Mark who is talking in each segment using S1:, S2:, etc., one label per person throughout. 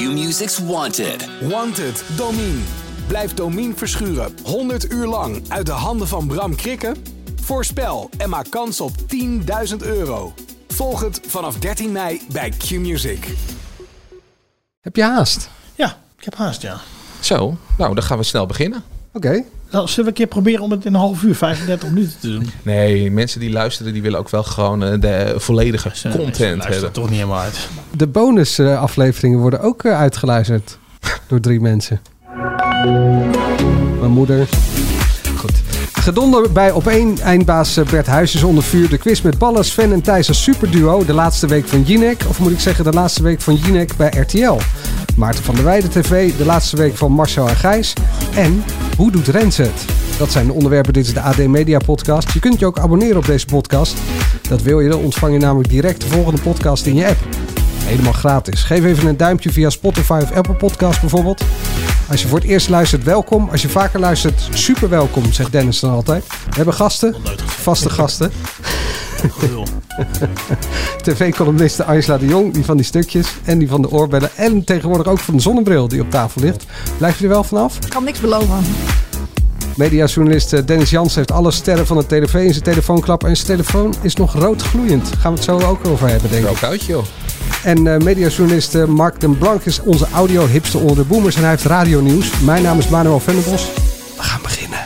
S1: Q-Music's Wanted.
S2: Wanted, Domine. Blijf Domine verschuren 100 uur lang uit de handen van Bram Krikken? Voorspel en maak kans op 10.000 euro. Volg het vanaf 13 mei bij Q-Music.
S3: Heb je haast?
S4: Ja, ik heb haast, ja.
S5: Zo, nou dan gaan we snel beginnen.
S3: Oké.
S4: Nou, zullen we een keer proberen om het in een half uur, 35 minuten te doen?
S5: Nee, mensen die luisteren, die willen ook wel gewoon eh, de volledige
S4: Ze-
S5: content
S4: ze luisteren
S5: hebben.
S4: toch niet helemaal uit.
S3: De bonusafleveringen worden ook eh, uitgeluisterd door drie mensen. Mijn moeder. Goed. Gedonder bij op één eindbaas eh, Bert Huisjes onder vuur. De quiz met ballen, Sven en Thijs als superduo. De laatste week van Jinek. Of moet ik zeggen de laatste week van Jinek bij RTL. Maarten van der Weijden TV. De laatste week van Marcel en Gijs. En hoe doet Rens het? Dat zijn de onderwerpen. Dit is de AD Media podcast. Je kunt je ook abonneren op deze podcast. Dat wil je. Dan ontvang je namelijk direct de volgende podcast in je app. Helemaal gratis. Geef even een duimpje via Spotify of Apple Podcast bijvoorbeeld. Als je voor het eerst luistert, welkom. Als je vaker luistert, super welkom, zegt Dennis dan altijd. We hebben gasten, vaste gasten. TV-columniste Angela de Jong, die van die stukjes en die van de oorbellen. En tegenwoordig ook van de zonnebril die op tafel ligt. Blijf je er wel vanaf?
S6: Ik kan niks beloven.
S3: Mediajournalist eh, Dennis Jans heeft alle sterren van de tv in zijn telefoonklap. En zijn telefoon is nog rood gloeiend. Gaan we het zo ook over hebben, denk ik.
S5: Rook uit, joh.
S3: En eh mediajournalist eh, Mark den Blank is onze audio-hipster onder de boomers. En hij heeft radio-nieuws. Mijn naam is Manuel Venderbos. We gaan beginnen.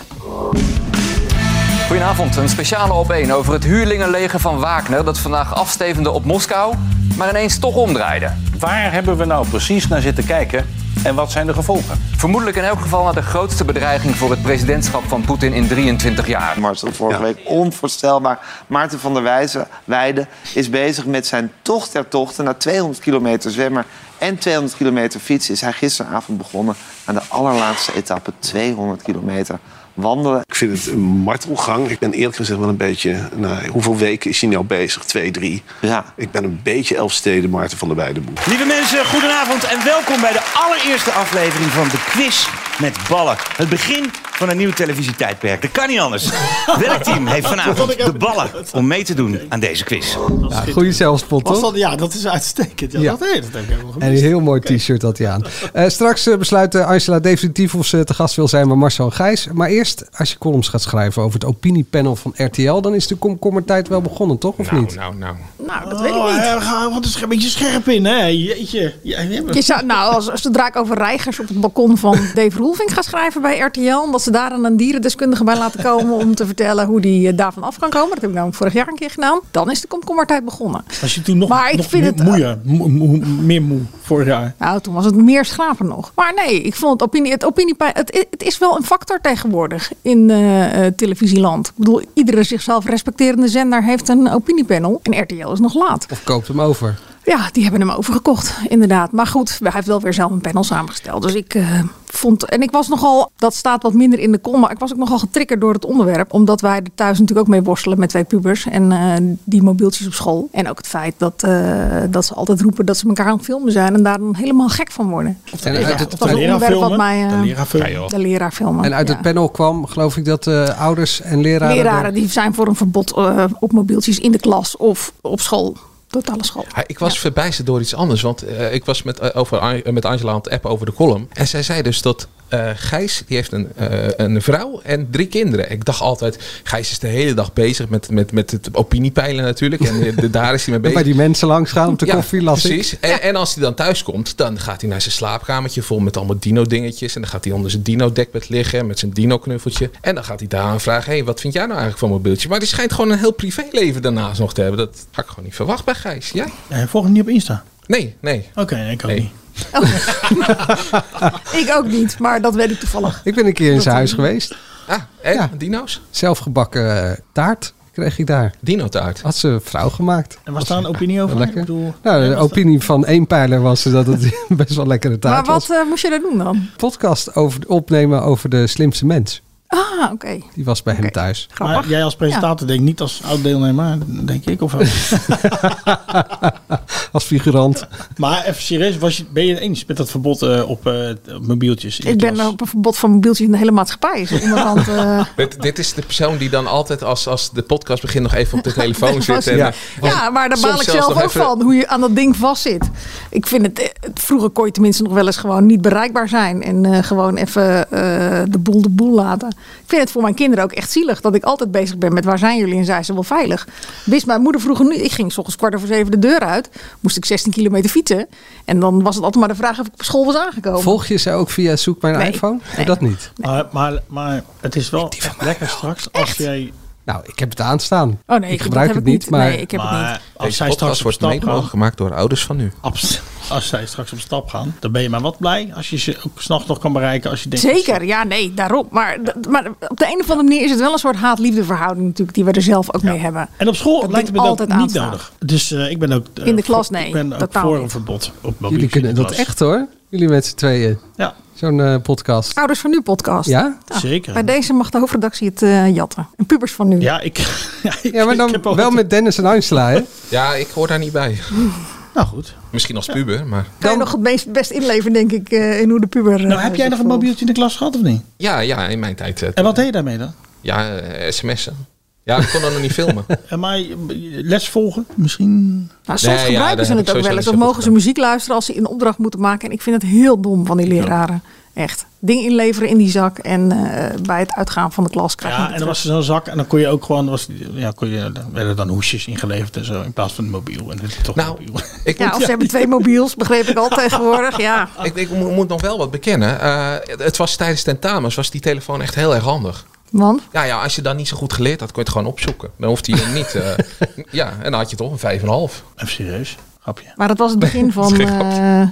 S7: Goedenavond, een speciale op 1 over het huurlingenleger van Wagner dat vandaag afstevende op Moskou, maar ineens toch omdraaide.
S8: Waar hebben we nou precies naar zitten kijken en wat zijn de gevolgen?
S7: Vermoedelijk in elk geval naar de grootste bedreiging voor het presidentschap van Poetin in 23 jaar.
S9: Marcel vorige week onvoorstelbaar. Maarten van der Wijze, Weide is bezig met zijn tocht der tochten. Na 200 kilometer zwemmer en 200 kilometer fietsen is hij gisteravond begonnen aan de allerlaatste etappe, 200 kilometer wandelen.
S10: Ik vind het een martelgang. Ik ben eerlijk gezegd wel een beetje... Nou, hoeveel weken is hij nou bezig? Twee, drie?
S9: Ja.
S10: Ik ben een beetje Elfsteden Maarten van der Weidenboer.
S8: Lieve mensen, goedenavond en welkom bij de allereerste aflevering van de quiz met ballen. Het begin van een nieuw televisietijdperk. Dat kan niet anders. Welk team heeft vanavond de ballen om mee te doen aan deze quiz?
S3: Ja, goede zelfspot, toch?
S4: dat, ja, dat is uitstekend. Ja,
S3: Ja.
S4: Dat, hey, dat heb ik helemaal
S3: En een heel mooi t-shirt had hij aan. Eh, straks eh, besluit eh, Angela definitief of ze te gast wil zijn bij Marcel Gijs. Maar eerst, als je columns gaat schrijven over het opiniepanel van RTL... dan is de komkommertijd wel begonnen, toch? Of
S5: Nou,
S3: niet?
S5: nou, nou.
S6: Nou, dat weet ik
S4: Oh,
S6: niet.
S4: we gaan want het is een beetje scherp in, hè? Jeetje. Ja,
S6: Je zou, nou, als, zodra ik over reigers op het balkon van Dave Roelvink ga schrijven bij RTL... en dat ze daar een dierendeskundige bij laten komen... om te vertellen hoe die eh, daarvan af kan komen. Dat heb ik namelijk vorig jaar een keer gedaan. Dan is de komkommertijd begonnen.
S4: Als je toen nog,
S6: Maar ik
S4: nog
S6: vind
S4: meer,
S6: het-
S4: moeier, moe- moe- meer moe vorig jaar.
S6: Nou, toen was het meer schraper nog. Maar nee, ik vond het opinie, het opinie, het, het is wel een factor tegenwoordig in eh, eh, televisieland. Ik bedoel, iedere zichzelf respecterende zender heeft een opiniepanel. En RTL is nog laat.
S3: Of koopt hem over?
S6: Ja, die hebben hem overgekocht, inderdaad. Maar goed, hij heeft wel weer zelf een panel samengesteld. Dus ik eh, vond... En ik was nogal... Dat staat wat minder in de kom, maar ik was ook nogal getriggerd door het onderwerp. Omdat wij er thuis natuurlijk ook mee worstelen met twee pubers. En eh, die mobieltjes op school. En ook het feit dat, eh, dat ze altijd roepen dat ze elkaar aan het filmen zijn. En daar dan helemaal gek van worden.
S3: En
S6: Ja,
S3: uit
S6: dat
S3: het,
S6: was een
S4: leraar
S6: onderwerp wat
S4: filmen.
S6: mij... eh,
S4: De leraar filmen.
S5: Ja, joh.
S6: de leraar filmen.
S3: en uit
S6: ja.
S3: het panel kwam, geloof ik, dat eh, ouders en leraren...
S6: Leraren die zijn voor een verbod eh, op mobieltjes in de klas of op school. Totale school.
S5: Ja, ik was verbijsterd door iets anders. Want eh, ik was met, eh, over, met Angela aan het appen over de column. En zij zei dus dat eh, Gijs die heeft een, eh, een vrouw en drie kinderen. Ik dacht altijd, Gijs is de hele dag bezig met, met, met het opiniepeilen natuurlijk. En eh, de- daar is hij mee bezig.
S3: Bij die mensen langs gaan op de
S5: Ja,
S3: koffie, las ik.
S5: precies. En, en als hij dan thuis komt, dan gaat hij naar zijn slaapkamertje vol met allemaal dino-dingetjes. En dan gaat hij onder zijn dino-dekbed liggen met zijn dino-knuffeltje. En dan gaat hij daar aan vragen: hé, hey, wat vind jij nou eigenlijk van mobieltje? Maar die schijnt gewoon een heel privéleven daarnaast nog te hebben. Dat had ik gewoon niet verwacht bij Gijs. Jij?
S4: Ja, volg hem niet op Insta.
S5: Nee, nee.
S4: Oké, nee, ik ook
S5: Nee.
S4: niet.
S6: Ik ook niet, maar dat weet ik toevallig.
S3: Ik ben een keer in zijn huis geweest.
S5: Ah, en
S3: Ja.
S5: dino's?
S3: Zelfgebakken eh, taart kreeg ik daar.
S5: Dino-taart.
S3: Had ze vrouw gemaakt.
S4: En was daar een opinie over?
S3: Lekker.
S4: Ik bedoel,
S3: Nou, de
S4: dat-
S3: opinie van één pijler was dat het best wel lekkere
S6: Maar
S3: taart was.
S6: wat eh, moest je daar doen dan?
S3: podcast over, opnemen over de slimste mens.
S6: Ah, oké.
S3: Die was bij hem thuis.
S6: Grappig.
S4: Maar jij als presentator denk niet als oud-deelnemer, denk ik. Of?
S3: Als figurant.
S4: maar even serieus, was je, ben je het eens met dat verbod eh, op, eh, op mobieltjes?
S6: Ik ben
S4: klas?
S6: op een verbod van mobieltjes in de hele maatschappij. Is onderhand, eh,
S5: Dit, dit is de persoon die dan altijd als, als de podcast begint nog even op de telefoon zit. En,
S3: Ja.
S6: ja, maar daar baal ik zelf ook
S5: even-
S6: van. Hoe je aan dat ding vastzit. Ik vind het, het- Vroeger kon je tenminste nog wel eens gewoon niet bereikbaar zijn. En eh, gewoon even eh, de boel de boel laten. Ik vind het voor mijn kinderen ook echt zielig. Dat ik altijd bezig ben met waar zijn jullie en zijn ze wel veilig. Wist mijn moeder vroeger niet. Ik ging s ochtends kwart over zeven de deur uit. Moest ik 16 kilometer fietsen. En dan was het altijd maar de vraag of ik op school was aangekomen.
S3: Volg je ze ook via Zoek mijn
S6: Nee.
S3: iPhone?
S6: Nee.
S3: Dat niet.
S4: Maar, maar, maar het is wel echt lekker straks als jij...
S3: Nou, ik heb het aanstaan.
S6: Oh nee,
S3: ik gebruik
S6: heb
S3: het niet, maar
S6: Nee, ik heb het niet.
S4: Als zij straks
S5: wordt mede mogelijk gemaakt door ouders van nu.
S4: abs- als zij straks op stap gaan, dan ben je maar wat blij als je ze ook s'nachts nog kan bereiken. Als je denkt,
S6: Zeker, ja, nee, daarom. Maar, maar op de een of andere manier is het wel een soort haat-liefde verhouding natuurlijk, die we er zelf ook mee hebben.
S4: En op school
S6: Dat
S4: lijkt het me dat
S6: altijd
S4: niet
S6: aanstaan.
S4: nodig. Dus eh, ik ben ook... eh,
S6: In de klas,
S4: voor-
S6: nee,
S4: Ik ben ook
S6: totaal
S4: voor
S6: niet.
S4: een verbod op
S3: jullie
S4: mobieltjes in
S3: kunnen dat echt hoor. Jullie met z'n tweeën.
S4: Ja,
S3: Zo'n eh, podcast.
S6: Ouders van Nu podcast.
S3: Ja?
S6: Ja,
S4: zeker.
S6: Bij deze mag de hoofdredactie het eh, jatten. En pubers van Nu.
S4: Ja, ik... ja, ik-
S3: Ja, maar
S4: ik
S3: dan wel met Dennis en Angela, hè?
S5: Ja, ik hoor daar niet bij.
S4: Nou goed.
S5: Misschien als puber, maar...
S6: Kan je nog het meest best inleveren, denk ik, eh, in hoe de puber...
S4: Nou,
S6: eh,
S4: heb jij
S6: zich
S4: nog een mobieltje in de klas gehad of niet?
S5: Ja, ja, in mijn tijd. eh,
S4: En wat deed je daarmee dan?
S5: Ja, eh, sms'en. Ja, ik kon dan nog niet filmen.
S4: En maar eh, les volgen misschien?
S6: Nou, soms
S5: Nee,
S6: gebruiken ze het ook wel eens. Of mogen ze muziek luisteren als ze een opdracht moeten maken. En ik vind het heel dom van die leraren. Echt. Ding inleveren in die zak. En eh, bij het uitgaan van de klas krijg je
S4: Ja, en dan
S6: terug.
S4: was er zo'n zak en dan kon je ook gewoon, was, ja, kon je, dan werden dan hoesjes ingeleverd en zo in plaats van het mobiel. En dit is toch
S5: Nou,
S4: mobiel.
S5: ik
S6: Ja,
S5: moet,
S6: of ze hebben twee mobiels, begreep ik al tegenwoordig. Ja.
S5: ik, ik moet, moet nog wel wat bekennen. Eh, het was tijdens tentamens was die telefoon echt heel erg handig.
S6: Want?
S5: Ja, ja, als je dan niet zo goed geleerd had, kon je het gewoon opzoeken. Dan hoefde je niet... eh, ja, en dan had je toch een vijf en een half.
S4: Even serieus, grapje.
S6: Maar dat was het begin van,
S5: grapje.
S6: eh,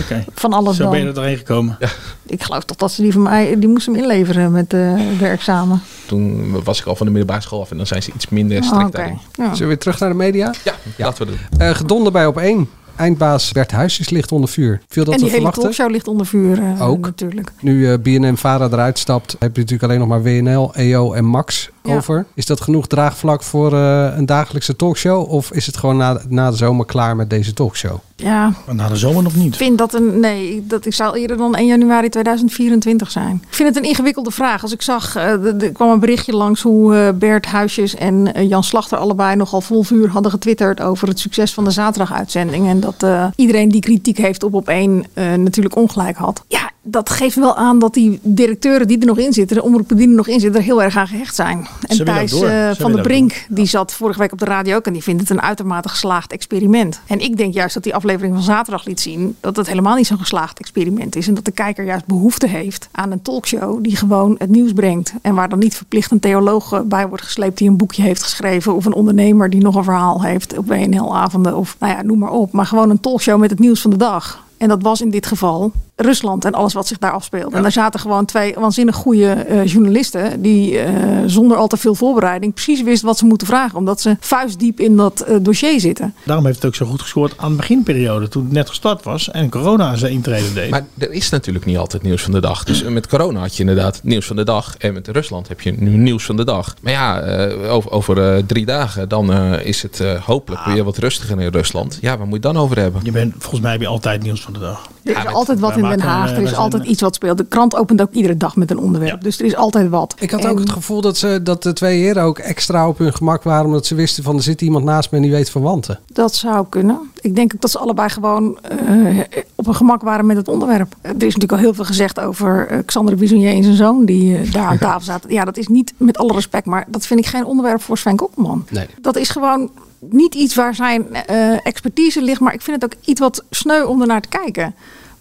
S4: Oké,
S6: van alles
S4: zo ben je
S6: dan.
S4: er doorheen gekomen.
S6: Ik geloof toch dat ze die van mij, die moesten hem inleveren met eh de examen.
S5: Toen was ik al van de middelbare school af en dan zijn ze iets minder
S6: Oh,
S5: strikt
S6: Oké.
S5: daarin.
S6: Ja.
S3: Zullen we weer terug naar de media?
S5: Ja, laten we doen.
S3: Eh gedonder bij op één. Eindbaas Bert Huisjes ligt onder vuur. Viel dat
S6: En
S3: te
S6: die hele
S3: verwachten?
S6: talkshow ligt onder vuur eh,
S3: Ook.
S6: natuurlijk.
S3: Nu eh BNM-Vara eruit stapt, heb je natuurlijk alleen nog maar WNL, EO en Max
S6: Ja.
S3: over. Is dat genoeg draagvlak voor eh, een dagelijkse talkshow? Of is het gewoon na, na de zomer klaar met deze talkshow?
S6: Ja,
S4: Maar na de zomer nog niet.
S6: Ik vind dat een. Nee, dat ik zou eerder dan 1 januari 2024 zijn. Ik vind het een ingewikkelde vraag. Als ik zag, eh, er kwam een berichtje langs hoe eh, Bert Huisjes en Jan Slachter allebei nogal vol vuur hadden getwitterd over het succes van de zaterdaguitzending. En dat eh, iedereen die kritiek heeft op op één eh, natuurlijk ongelijk had. Ja, dat geeft wel aan dat die directeuren die er nog in zitten, de omroepen die er nog in zitten, er heel erg aan gehecht zijn. En Thijs eh,
S4: Ze
S6: van
S4: willen
S6: der Brink, die zat vorige week op de radio ook en die vindt het een uitermate geslaagd experiment. En ik denk juist dat die aflevering van zaterdag liet zien dat het helemaal niet zo'n geslaagd experiment is. En dat de kijker juist behoefte heeft aan een talkshow die gewoon het nieuws brengt. En waar dan niet verplicht een theoloog eh, bij wordt gesleept die een boekje heeft geschreven. Of een ondernemer die nog een verhaal heeft op WNL-avonden. Of nou ja, noem maar op. Maar gewoon een talkshow met het nieuws van de dag. En dat was in dit geval Rusland en alles wat zich daar afspeelde. En daar zaten gewoon twee waanzinnig goede eh, journalisten... die eh, zonder al te veel voorbereiding precies wisten wat ze moeten vragen. Omdat ze vuistdiep in dat eh, dossier zitten.
S4: Daarom heeft het ook zo goed gescoord aan de beginperiode, toen het net gestart was en corona zijn intrede deed.
S5: Maar er is natuurlijk niet altijd nieuws van de dag. Dus met corona had je inderdaad nieuws van de dag. En met Rusland heb je nu nieuws van de dag. Maar ja, eh, over, over drie dagen dan eh, is het eh, hopelijk weer wat rustiger in Rusland. Ja, waar moet je het dan over hebben?
S4: je bent, volgens mij heb je altijd nieuws van de dag.
S6: Er is altijd wat in Den Haag.
S4: eh,
S6: Er is altijd
S4: eh,
S6: iets wat speelt. De krant opent ook iedere dag met een onderwerp. Dus er is altijd wat.
S3: Ik had
S6: En
S3: ook het gevoel dat, ze, dat de twee heren ook extra op hun gemak waren. Omdat ze wisten van er zit iemand naast me en die weet van wanten.
S6: Dat zou kunnen. Ik denk ook dat ze allebei gewoon eh, op een gemak waren met het onderwerp. Er is natuurlijk al heel veel gezegd over eh, Xander Bisonnier en zijn zoon die eh, daar aan tafel zaten. Ja, dat is niet met alle respect, maar dat vind ik geen onderwerp voor Sven Kokkelman.
S3: Nee.
S6: Dat is gewoon niet iets waar zijn eh, expertise ligt, maar ik vind het ook iets wat sneu om ernaar te kijken.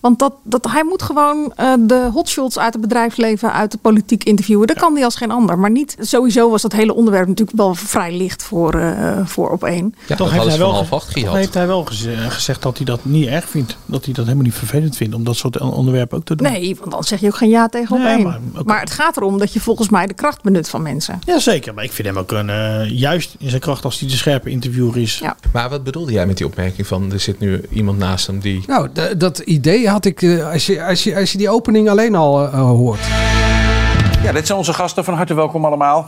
S6: Want dat, dat, hij moet gewoon eh, de hotshots uit het bedrijfsleven, uit de politiek interviewen. Dat kan hij als geen ander. Maar niet, sowieso was dat hele onderwerp natuurlijk wel vrij licht voor, eh, voor op één.
S5: Ja,
S4: Toch heeft hij wel toch heeft hij wel geze- gezegd dat hij dat niet erg vindt. Dat hij dat helemaal niet vervelend vindt om dat soort onderwerpen ook te doen.
S6: Nee, want dan zeg je ook geen ja tegen op
S4: Nee,
S6: één.
S4: maar-
S6: Maar, het gaat erom dat je volgens mij de kracht benut van mensen.
S4: Jazeker, maar ik vind hem ook een, eh, juist in zijn kracht als hij de scherpe interviewer is.
S6: Ja.
S5: Maar wat bedoelde jij met die opmerking van er zit nu iemand naast hem die...
S3: Nou, dat idee had ik eh, als, je, als, je, als je die opening alleen al eh, hoort.
S1: Ja, dit zijn onze gasten. Van harte welkom allemaal.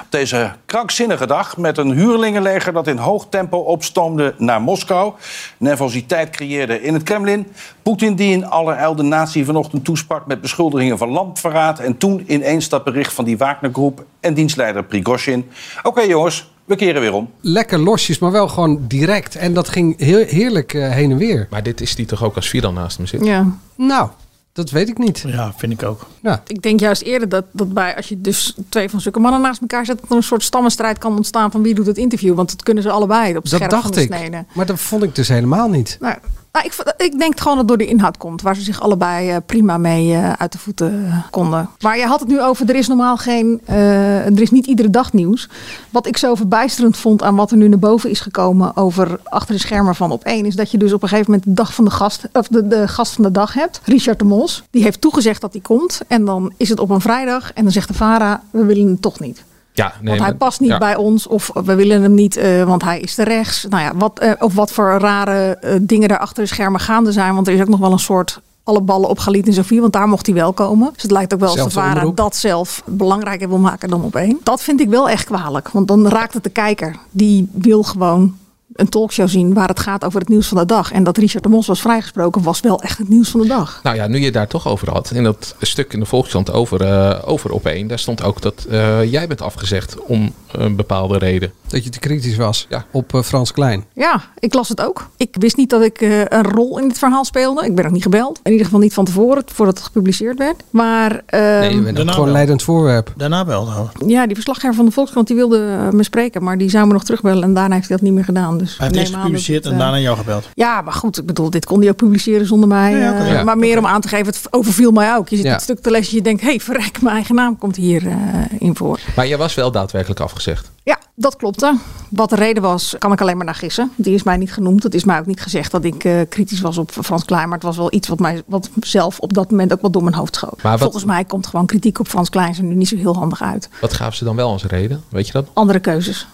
S1: Op deze krankzinnige dag met een huurlingenleger dat in hoog tempo opstoomde naar Moskou. Nervositeit creëerde in het Kremlin. Poetin die in allerijl de natie vanochtend toesprak met beschuldigingen van landverraad. En toen ineens dat bericht van die Wagnergroep en dienstleider Prigozhin. Oké jongens, we keren weer om.
S3: Lekker losjes, maar wel gewoon direct. En dat ging heel, heerlijk eh, heen en weer.
S5: Maar dit is die toch ook als Vidal naast hem zit?
S6: Ja.
S3: Nou, dat weet ik niet.
S4: Ja, vind ik ook.
S3: Ja.
S6: Ik denk juist eerder dat, dat bij, als je dus twee van zulke mannen naast elkaar zet, dat er een soort stammenstrijd kan ontstaan van wie doet het interview. Want dat kunnen ze allebei op
S3: Dat
S6: scherp
S3: dacht ik. Maar dat vond ik dus helemaal niet.
S6: Nou, nou, ik, ik denk gewoon dat het door de inhoud komt, waar ze zich allebei eh, prima mee eh, uit de voeten konden. Maar je had het nu over, er is normaal geen, eh, er is niet iedere dag nieuws. Wat ik zo verbijsterend vond aan wat er nu naar boven is gekomen over achter de schermen van op één, is dat je dus op een gegeven moment de dag van de gast, of de, de gast van de dag hebt, Richard de Mos. Die heeft toegezegd dat hij komt en dan is het op een vrijdag en dan zegt de VARA, we willen hem toch niet.
S5: Ja, nee,
S6: want hij
S5: maar-
S6: past niet
S5: ja.
S6: bij ons. Of we willen hem niet, eh, want hij is te rechts. Nou ja, wat, eh, of wat voor rare eh, dingen daar achter de schermen gaande zijn. Want er is ook nog wel een soort alle ballen op Galit en Sofie. Want daar mocht hij wel komen. Dus het lijkt ook wel alsof de dat zelf belangrijker wil maken dan op één. Dat vind ik wel echt kwalijk. Want dan raakt het de kijker. Die wil gewoon een talkshow zien waar het gaat over het nieuws van de dag. En dat Richard de Mos was vrijgesproken was wel echt het nieuws van de dag.
S5: Nou ja, nu je daar toch over had. In dat stuk in de Volkskrant over, eh over op één. Daar stond ook dat eh, jij bent afgezegd om een bepaalde reden.
S3: Dat je te kritisch was
S5: Ja.
S3: op eh, Frans Klein.
S6: Ja, ik las het ook. Ik wist niet dat ik eh, een rol in dit verhaal speelde. Ik ben ook niet gebeld. In ieder geval niet van tevoren, voordat het gepubliceerd werd. Maar ehm,
S3: Nee, je bent gewoon
S4: wel.
S3: leidend voorwerp.
S4: Daarna wel. nou.
S6: ja, die verslaggever van de Volkskrant die wilde eh, me spreken. Maar die zou me nog terugbellen en daarna heeft hij dat niet meer gedaan. Dus
S4: Hij heeft eerst gepubliceerd
S6: het,
S4: en
S6: eh,
S4: daarna jou gebeld.
S6: Ja, maar goed, ik bedoel, dit kon hij ook publiceren zonder mij.
S4: Ja,
S6: eh. Maar meer om aan te geven, het overviel mij ook. Je zit
S3: Ja.
S6: het stuk te lezen en je denkt, hé, hey, verrek, mijn eigen naam komt hier eh, in voor.
S5: Maar jij was wel daadwerkelijk afgezegd.
S6: Ja, dat klopte. Wat de reden was, kan ik alleen maar naar gissen. Die is mij niet genoemd. Het is mij ook niet gezegd dat ik eh, kritisch was op Frans Klein. Maar het was wel iets wat mij wat zelf op dat moment ook wat door mijn hoofd schoot.
S5: Wat-
S6: Volgens mij komt gewoon kritiek op Frans Klein er nu niet zo heel handig uit.
S5: Wat gaven ze dan wel als reden? Weet je dat?
S6: Andere keuzes.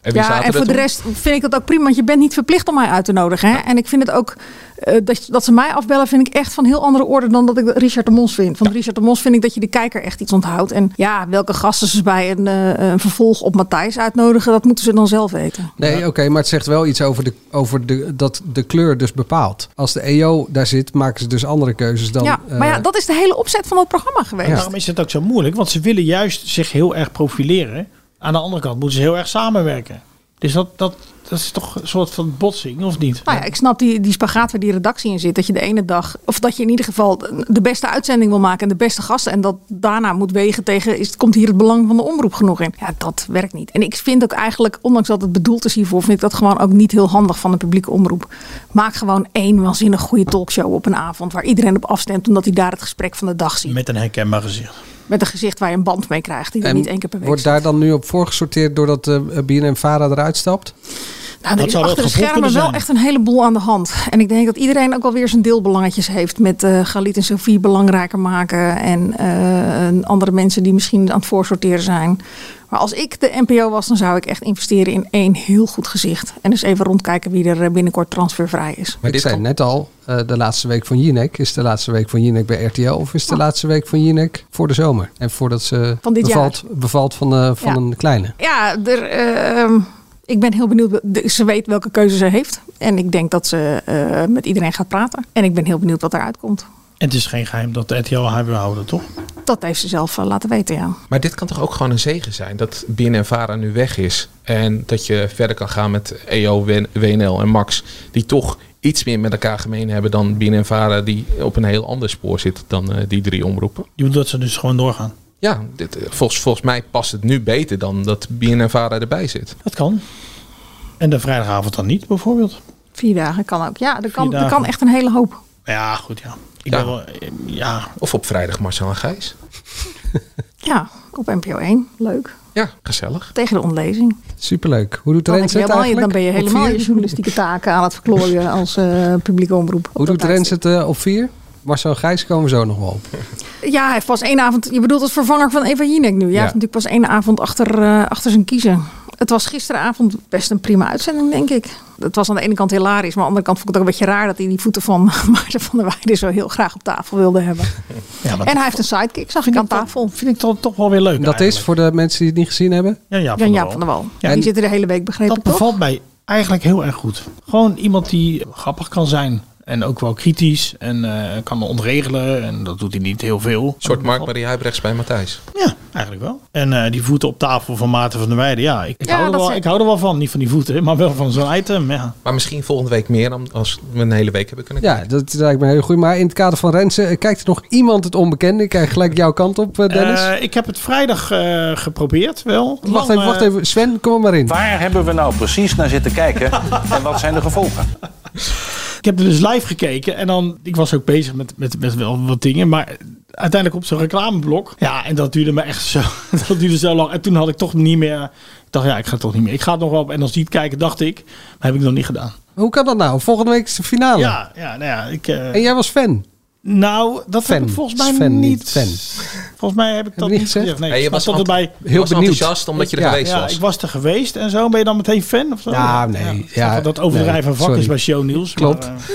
S5: En
S6: Ja, en voor de rest vind ik dat ook prima. Want je bent niet verplicht om mij uit te nodigen. Hè? En ik vind het ook, eh, dat, dat ze mij afbellen, vind ik echt van heel andere orde dan dat ik Richard de Mos vind. Van Richard de Mos vind ik dat je de kijker echt iets onthoudt. En ja, welke gasten ze bij een, eh, een vervolg op Matthijs uitnodigen, dat moeten ze dan zelf weten.
S3: Nee, oké, maar het zegt wel iets over, de, over de, dat de kleur dus bepaalt. Als de EO daar zit, maken ze dus andere keuzes dan...
S6: ja,
S3: eh,
S6: maar ja, dat is de hele opzet van het programma geweest.
S4: Daarom is het ook zo moeilijk, want ze willen juist zich heel erg profileren. Aan de andere kant moeten ze heel erg samenwerken. Dus dat, dat, dat is toch een soort van botsing, of niet?
S6: Nou ja, ik snap die, die spagaat waar die redactie in zit. Dat je de ene dag, of dat je in ieder geval de beste uitzending wil maken en de beste gasten. En dat daarna moet wegen tegen, is, komt hier het belang van de omroep genoeg in? Ja, dat werkt niet. En ik vind ook eigenlijk, ondanks dat het bedoeld is hiervoor, vind ik dat gewoon ook niet heel handig van de publieke omroep. Maak gewoon één waanzinnig goede talkshow op een avond waar iedereen op afstemt, omdat hij daar het gesprek van de dag ziet.
S4: Met een herkenbaar gezicht.
S6: Met een gezicht waar je een band mee krijgt, die er
S3: en
S6: niet één keer per week
S3: wordt
S6: zit.
S3: daar dan nu op voorgesorteerd doordat de BNM-Vara eruit stapt?
S6: Nou, er
S4: Dat
S6: is
S4: zou wel
S6: achter de schermen wel echt een heleboel aan de hand. En ik denk dat iedereen ook alweer zijn deelbelangetjes heeft met eh Galit en Sophie belangrijker maken. En eh, en andere mensen die misschien aan het voorsorteren zijn. Maar als ik de NPO was, dan zou ik echt investeren in één heel goed gezicht. En dus even rondkijken wie er eh, binnenkort transfervrij is.
S5: Maar
S3: ik
S5: dit
S3: zei net al, eh, de laatste week van Jinek. Is de laatste week van Jinek bij RTL of is de laatste week van Jinek voor de zomer? En voordat ze
S6: Van dit
S3: bevalt, bevalt van, eh, van
S6: Ja.
S3: een kleine.
S6: Ja, er, eh, ik ben heel benieuwd. Ze weet welke keuze ze heeft. En ik denk dat ze eh, met iedereen gaat praten. En ik ben heel benieuwd wat eruit komt.
S4: En het is geen geheim dat de RTL haar wil houden, toch?
S6: Dat heeft ze zelf eh, laten weten, ja.
S5: Maar dit kan toch ook gewoon een zegen zijn? Dat BNN-Vara nu weg is. En dat je verder kan gaan met EO, WN- WNL en Max. Die toch iets meer met elkaar gemeen hebben dan BNN-Vara. Die op een heel ander spoor zit dan eh, die drie omroepen.
S4: Je bedoelt dat ze dus gewoon doorgaan.
S5: Ja, dit, eh, volgens, volgens mij past het nu beter dan dat BNN-Vara erbij zit.
S4: Dat kan. En de vrijdagavond dan niet, bijvoorbeeld.
S6: Vier dagen kan ook. Ja, er kan, er kan echt een hele hoop.
S4: Ja, goed, ja. Ik
S5: Ja.
S4: ben wel, ja,
S5: Of op vrijdag Marcel en Gijs.
S6: Ja, op NPO 1. Leuk.
S5: Ja, gezellig.
S6: Tegen de ontlezing.
S3: Superleuk. Hoe doet
S6: Dan,
S3: Rens
S6: heb je
S3: het
S6: helemaal,
S3: eigenlijk?
S6: dan ben je helemaal je journalistieke taken aan het verklooien als eh, publieke omroep.
S3: Hoe doet Rens het eh, op vier? Marcel Gijs komen we zo nog wel op.
S6: Ja, hij heeft pas één avond. Je bedoelt als vervanger van Eva Jinek nu. Hij
S3: Ja.
S6: heeft natuurlijk pas één avond achter, eh, achter zijn kiezen. Het was gisteravond best een prima uitzending, denk ik. Het was aan de ene kant hilarisch, maar aan de andere kant vond ik het ook een beetje raar dat hij die voeten van Maarten van der Weijden zo heel graag op tafel wilde hebben.
S4: Ja,
S6: En hij heeft een sidekick, zag ik aan tafel.
S4: vind ik toch, toch wel weer leuk.
S3: Dat is voor de mensen die het niet gezien hebben.
S4: Ja, ja,
S6: van der Wal. Ja, die zit er de hele week, begrepen
S4: Dat
S6: toch?
S4: bevalt mij eigenlijk heel erg goed. Gewoon iemand die grappig kan zijn. En ook wel kritisch. En eh, kan ontregelen. En dat doet hij niet heel veel.
S5: Een soort Mark-Marie Huibrechts bij Matthijs.
S4: Ja, eigenlijk wel. En eh, die voeten op tafel van Maarten van der Weijden. Ja, ik, ik,
S6: Ja,
S4: hou, er wel, ik hou er wel van. Niet van die voeten, maar wel van zo'n item. Ja.
S5: Maar misschien volgende week meer dan als we een hele week hebben kunnen
S3: Ja, dat lijkt me heel goed. Maar in het kader van Rensen, eh, kijkt er nog iemand het onbekende? Ik krijg gelijk jouw kant op, Dennis.
S4: Eh, ik heb het vrijdag eh, geprobeerd wel.
S3: wacht,
S4: Lang,
S3: even, wacht even. Sven, kom er maar in.
S1: Waar hebben we nou precies naar zitten kijken en wat zijn de gevolgen?
S4: Ik heb er dus live gekeken en dan, ik was ook bezig met, met, met wel wat dingen, maar uiteindelijk op zo'n reclameblok. Ja, en dat duurde me echt zo, dat duurde zo lang. En toen had ik toch niet meer, ik dacht ja, ik ga toch niet meer. Ik ga het nog wel op en als niet kijken, dacht ik, maar heb ik nog niet gedaan.
S3: Hoe kan dat nou? Volgende week is de finale.
S4: Ja, ja, nou ja, ik... eh,
S3: En jij was fan?
S4: Nou, dat heb
S3: Fan.
S4: ik volgens mij
S3: Fan,
S4: niet.
S3: fan.
S4: Volgens mij heb ik dat
S3: niet gezegd?
S4: Nee,
S5: je
S4: ik
S5: was
S4: erbij.
S5: Was
S3: benieuwd.
S5: enthousiast omdat je er
S4: ja,
S5: geweest
S4: ja,
S5: was.
S4: ik was er geweest en zo. Ben je dan meteen fan of zo?
S3: Ja, nee, ja,
S4: dat overdrijven
S3: nee,
S4: van vak is bij Show Nieuws.
S3: Klopt.
S4: Maar, eh,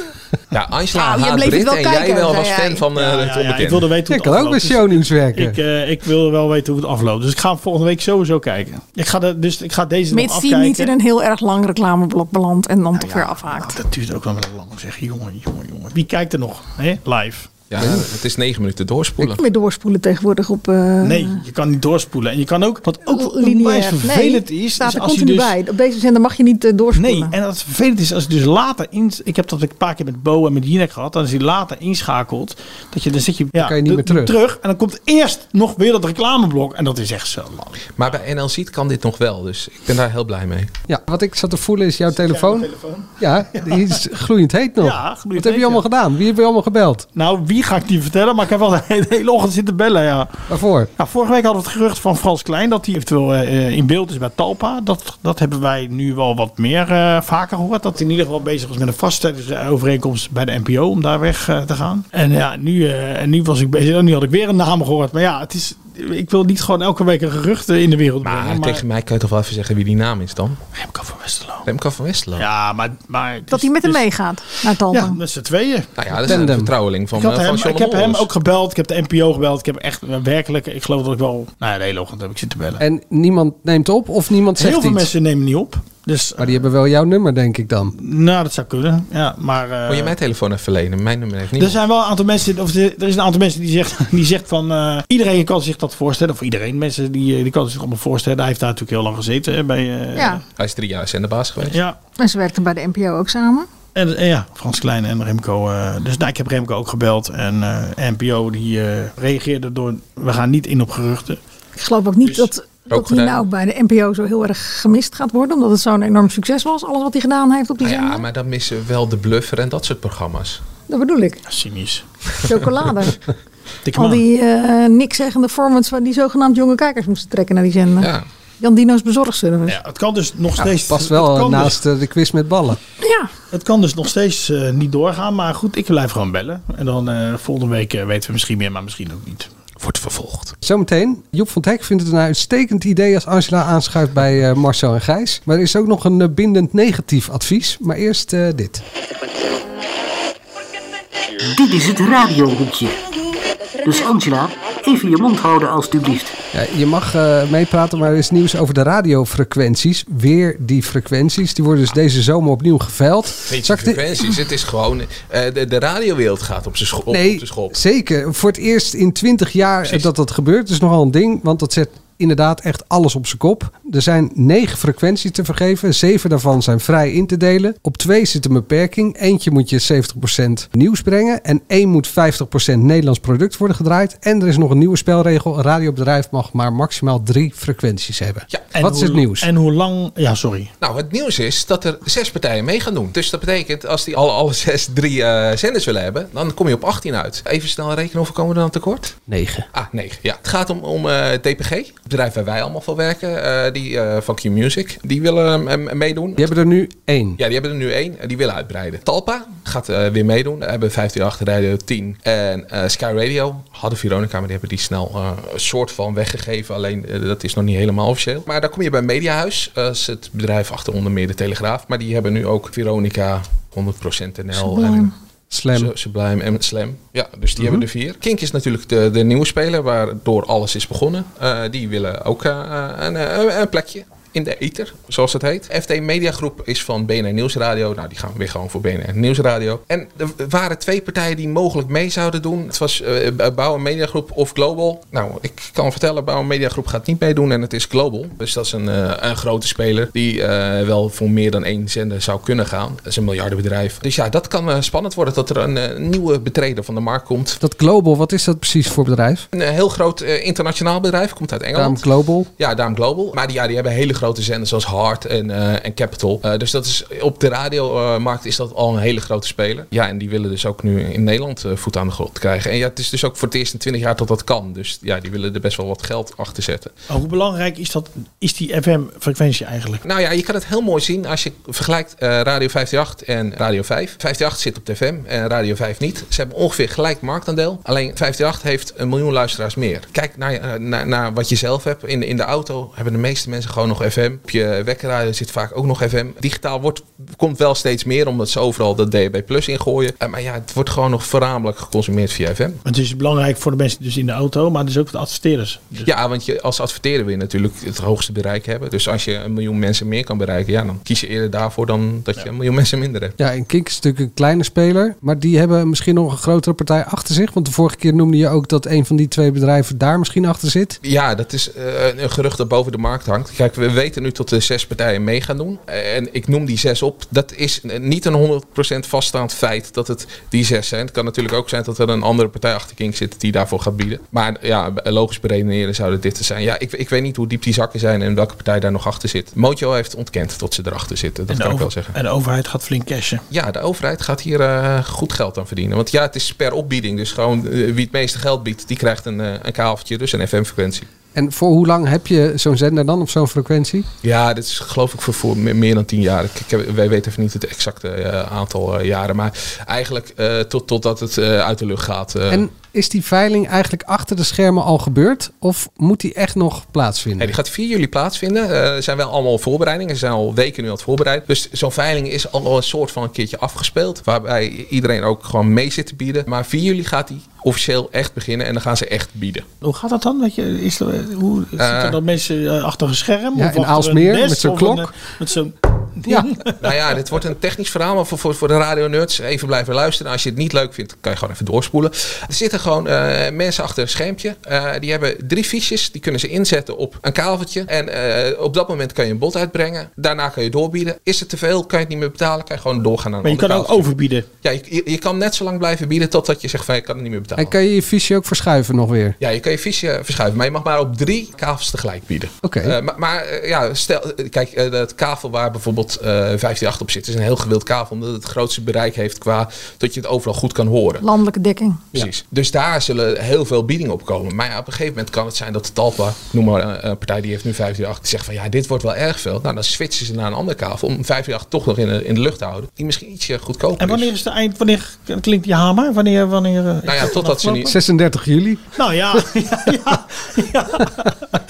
S5: Ja, Angela
S6: Ah, je
S5: haat Brit en
S6: kijken,
S5: jij wel was fan van eh, het
S4: ik wilde weten hoe
S3: Ik
S4: het
S3: kan ook bij.
S4: Dus
S3: shownieuws werken.
S4: Ik, eh, ik wil wel weten hoe het afloopt. Dus ik ga volgende week sowieso kijken. Ik ga, de, dus, ik ga deze nog
S6: Mits
S4: afkijken.
S6: niet in een heel erg lang reclameblok belandt en dan toch weer afhaakt.
S4: Dat duurt ook wel wel lang. Zeg, jongen, jongen, jongen. Wie kijkt er nog? Hè? Live.
S5: Ja, het is negen minuten doorspoelen.
S6: Weer doorspoelen tegenwoordig op... eh,
S4: Nee, je kan niet doorspoelen. En je kan ook, wat ook
S6: lineair.
S4: onwijs vervelend
S6: nee,
S4: is,
S6: staat
S4: is
S6: er
S4: als je
S6: continu
S4: dus...
S6: bij. Op deze zender mag je niet eh, doorspoelen.
S4: Nee, en wat vervelend is, als je dus later in... Ik heb dat een paar keer met Bo en met Jinek gehad. Dan is hij later inschakelt. Dat je, dan zit je, ja,
S3: kan je niet meer terug.
S4: En dan komt eerst nog weer dat reclameblok. En dat is echt zo lang.
S5: Maar bij NL Ziet kan dit nog wel, dus ik ben daar heel blij mee.
S3: Ja, wat ik zat te voelen is jouw telefoon. Ja, die is gloeiend heet nog.
S4: Ja, gloeiend
S3: wat heb je allemaal
S4: ja.
S3: gedaan? Wie heb je allemaal gebeld?
S4: Nou, wie ga ik niet vertellen. Maar ik heb wel de hele ochtend zitten bellen, ja.
S3: Waarvoor?
S4: Nou, vorige week hadden we het gerucht van Frans Klein dat hij eventueel eh, in beeld is bij Talpa. Dat, dat hebben wij nu wel wat meer eh, vaker gehoord. Dat hij in ieder geval bezig was met een vaststellingsovereenkomst bij de NPO om daar weg eh, te gaan. En ja, nu, en nu was ik bezig. En nu had ik weer een naam gehoord. Maar ja, het is, ik wil niet gewoon elke week een gerucht eh, in de wereld
S5: Maar,
S4: brengen. Maar
S5: tegen mij kan je toch wel even zeggen wie die naam is dan?
S4: Remco van Westerlo.
S5: Remco van Westerlo.
S4: Ja, maar... maar
S6: Dat hij met hem meegaat naar Talpa.
S4: Ja, met z'n tweeën.
S5: Nou ja, dat is een vertrouweling van,
S4: Ik, had
S5: eh, van
S4: hem,
S5: John
S4: ik heb hem ook gebeld. Ik heb de NPO gebeld. Ik heb echt eh, werkelijk... Ik geloof dat ik wel... Nou ja, de hele ochtend heb ik zitten bellen.
S3: En niemand neemt op of niemand zegt
S4: Heel veel
S3: iets?
S4: mensen nemen niet op. Dus,
S3: Maar die hebben wel jouw nummer, denk ik dan.
S4: nou, dat zou kunnen. Ja, maar... eh,
S5: Moet je mijn telefoon even verlenen? Mijn nummer heeft niet.
S4: er zijn wel een aantal mensen, of er er is een aantal mensen die zegt, die zegt van eh, iedereen kan zich dat voorstellen, of iedereen, mensen die, eh, die kan zich allemaal voorstellen. Hij heeft daar natuurlijk heel lang gezeten hè, bij. eh,
S6: Ja.
S5: Hij is drie jaar zenderbaas geweest.
S4: ja.
S6: En ze werkten bij de NPO ook samen.
S4: En, en ja, Frans Klein en Remco. eh, dus nou, ik heb Remco ook gebeld. En eh, NPO die eh, reageerde door, we gaan niet in op geruchten.
S6: Ik geloof ook niet
S4: Dus
S6: dat, dat hij
S5: gedaan.
S6: nou bij de NPO zo heel erg gemist gaat worden. Omdat het zo'n enorm succes was. Alles wat hij gedaan heeft op die
S5: Nou
S6: zender.
S5: ja, maar dan missen we wel de bluffer en dat soort programma's.
S6: Dat bedoel ik.
S4: Cynisch.
S6: Chocolade. Al die eh niks zeggende formats waar die zogenaamd jonge kijkers moesten trekken naar die zender.
S5: Ja.
S6: Jan Dino's bezorgservice.
S4: Ja, het kan dus nog steeds.
S3: Past wel naast
S4: Dus,
S3: eh, de quiz met ballen.
S6: Ja.
S4: het kan dus nog steeds eh, niet doorgaan. Maar goed, ik blijf gewoon bellen. En dan eh, volgende week weten we misschien meer, maar misschien ook niet.
S5: Wordt vervolgd.
S3: Zometeen, Joep van Hek vindt het een uitstekend idee als Angela aanschuift bij eh, Marcel en Gijs. Maar er is ook nog een eh, bindend negatief advies. Maar eerst eh, dit.
S11: Dit is het radiohoekje. Dus Angela, even je mond houden alstublieft.
S3: Ja, je mag eh, meepraten, maar er is nieuws over de radiofrequenties. Weer die frequenties. Die worden dus deze zomer opnieuw geveild.
S5: Weet
S3: Zal
S5: je,
S3: ik de-
S5: frequenties. Het is gewoon... eh, de, de radiowereld gaat op zijn schop. op
S3: Nee,
S5: de schop.
S3: zeker. Voor het eerst in 20 jaar
S5: Precies.
S3: dat dat gebeurt. Dat is nogal een ding, want dat zet inderdaad echt alles op zijn kop. Er zijn negen frequenties te vergeven. Zeven daarvan zijn vrij in te delen. Op twee zit een beperking. Eentje moet je 70% nieuws brengen. En één moet 50% Nederlands product worden gedraaid. En er is nog een nieuwe spelregel. Een radiobedrijf mag maar maximaal drie frequenties hebben.
S5: Ja,
S4: En
S3: Wat is het nieuws?
S4: En hoe lang... Ja, sorry.
S5: Nou, het nieuws is dat er zes partijen mee gaan doen. Dus dat betekent, als die alle, alle zes drie eh, zenders willen hebben, dan kom je op 18 uit. Even snel rekenen, hoeveel komen we dan tekort?
S3: Negen.
S5: Ah, 9. Ja. Het gaat om, om eh, DPG, bedrijf waar wij allemaal voor werken, eh, die eh, van Q-Music, die willen eh, meedoen.
S3: Die hebben er nu één.
S5: Ja, die hebben er nu één. en Die willen uitbreiden. Talpa gaat eh, weer meedoen. We hebben 158 Radio 10 en eh, Sky Radio. Hadden Veronica, maar die hebben die snel eh, een soort van weggegeven. Alleen dat is nog niet helemaal officieel. Maar daar kom je bij Mediahuis. Dat is het bedrijf achter onder meer de Telegraaf. Maar die hebben nu ook Veronica, 100% NL.
S6: Sublime.
S5: En,
S3: Slam.
S5: Su- Sublime en Slam. Ja, dus die hebben er vier. Kink is natuurlijk de, de nieuwe speler waardoor alles is begonnen. Eh, die willen ook eh, een, eh, een plekje in de ether, zoals het heet. FD Mediagroep is van BNR Nieuwsradio. Nou, die gaan weer gewoon voor BNR Nieuwsradio. En er waren twee partijen die mogelijk mee zouden doen. Het was eh Bouw en Mediagroep of Global. Nou, ik kan vertellen, Bouw en Mediagroep gaat niet meedoen en het is Global. Dus dat is een, eh, een grote speler die eh, wel voor meer dan één zender zou kunnen gaan. Dat is een miljardenbedrijf. Dus ja, dat kan eh, spannend worden dat er een eh, nieuwe betreder van de markt komt.
S3: Dat Global, wat is dat precies voor bedrijf?
S5: Een eh, heel groot eh, internationaal bedrijf, komt uit Engeland.
S3: Daarom Global.
S5: Ja, daarom Global. Maar die, ja, die hebben hele grote zenders zoals Hard en, eh, en Capital. Eh, dus dat is, op de radiomarkt is dat al een hele grote speler. Ja, en die willen dus ook nu in Nederland eh, voet aan de grond krijgen. En ja, het is dus ook voor het eerst in 20 jaar dat dat kan. Dus ja, die willen er best wel wat geld achter zetten.
S4: Hoe belangrijk is, dat, is die FM-frequentie eigenlijk?
S5: Nou ja, je kan het heel mooi zien als je vergelijkt eh, Radio 538 en Radio 5. 538 zit op de FM en Radio 5 niet. Ze hebben ongeveer gelijk marktaandeel. Alleen 538 heeft een miljoen luisteraars meer. Kijk naar, naar, naar wat je zelf hebt. In, in de auto hebben de meeste mensen gewoon nog FM. Op je wekkerradio zit vaak ook nog FM. Digitaal wordt, komt wel steeds meer omdat ze overal de DAB Plus ingooien. Eh, maar ja, het wordt gewoon nog voornamelijk geconsumeerd via FM.
S4: Het is belangrijk voor de mensen dus in de auto, maar dus ook voor de adverteerders. Dus
S5: Ja, want je, als adverteerder wil je natuurlijk het hoogste bereik hebben. Dus als je een miljoen mensen meer kan bereiken, ja, dan kies je eerder daarvoor dan dat je een miljoen mensen minder hebt.
S3: Ja, en Kink is natuurlijk een kleine speler. Maar die hebben misschien nog een grotere partij achter zich. Want de vorige keer noemde je ook dat een van die twee bedrijven daar misschien achter zit.
S5: Ja, dat is eh, een gerucht dat boven de markt hangt. Kijk, we weten nu tot de zes partijen mee gaan doen. En ik noem die zes op. Dat is niet een 100% vaststaand feit dat het die zes zijn. Het kan natuurlijk ook zijn dat er een andere partij achter Kink zit die daarvoor gaat bieden. Maar ja, logisch beredeneren zouden dit te zijn. Ja, ik, ik weet niet hoe diep die zakken zijn en welke partij daar nog achter zit. Mojo heeft ontkend dat ze erachter zitten. Dat kan ik wel zeggen.
S4: en de overheid gaat flink cashen.
S5: Ja, de overheid gaat hier eh, goed geld aan verdienen. Want ja, het is per opbieding. Dus gewoon eh, wie het meeste geld biedt, die krijgt een, eh, een kabeltje, dus een FM-frequentie.
S3: En voor hoe lang heb je zo'n zender dan op zo'n frequentie?
S5: Ja, dit is geloof ik voor, voor me- meer dan tien jaar. Ik, ik wij weten even niet het exacte eh, aantal eh, jaren. Maar eigenlijk eh, tot, totdat het uit de lucht gaat.
S3: En is die veiling eigenlijk achter de schermen al gebeurd? Of moet die echt nog plaatsvinden?
S5: Die gaat 4 juli plaatsvinden. Eh, Er zijn wel allemaal voorbereidingen. Ze zijn al weken nu aan het voorbereid. Dus zo'n veiling is al een soort van een keertje afgespeeld. Waarbij iedereen ook gewoon mee zit te bieden. Maar 4 juli gaat die officieel echt beginnen. En dan gaan ze echt bieden.
S4: Hoe gaat dat dan? Weet je, is er, hoe, zitten
S5: Eh,
S4: dan mensen eh, achter een scherm?
S3: Ja,
S4: Of
S3: in Aalsmeer met zo'n klok.
S4: een, met zo'n
S3: Ja.
S5: nou ja, dit wordt een technisch verhaal, maar voor, voor, voor de radio-nerds even blijven luisteren. Als je het niet leuk vindt, kan je gewoon even doorspoelen. Er zitten gewoon eh, mensen achter een schermpje. Eh, die hebben drie fiches, die kunnen ze inzetten op een kabeltje. En eh, op dat moment kan je een bod uitbrengen. Daarna kan je doorbieden. Is het te veel, kan je het niet meer betalen, kan je gewoon doorgaan naar een
S4: Maar je kan ook overbieden.
S5: Ja, je, je, je kan net zo lang blijven bieden totdat je zegt van je kan het niet meer betalen.
S3: En kan je je visie ook verschuiven nog weer?
S5: Ja, je kan je fiche verschuiven, maar je mag maar op drie kavels tegelijk bieden.
S3: Oké.
S5: Eh, maar maar ja, stel, kijk, dat kavel waar bijvoorbeeld eh 158 op zit, is een heel gewild kavel, omdat het het grootste bereik heeft qua dat je het overal goed kan horen.
S6: Landelijke dekking.
S5: Precies. Dus daar zullen heel veel biedingen op komen. Maar ja, op een gegeven moment kan het zijn dat de Talpa, noem maar een, een partij die heeft nu 538, die zegt van ja, dit wordt wel erg veel. Nou, dan switchen ze naar een andere kavel om 538 toch nog in de, in de lucht te houden. Die misschien ietsje goedkoper
S4: En wanneer is. de eind? Wanneer klinkt die hamer? Wanneer? wanneer eh,
S5: Nou ja,
S4: dat
S5: totdat ze niet...
S3: 36 juli.
S4: Nou ja, ja, ja,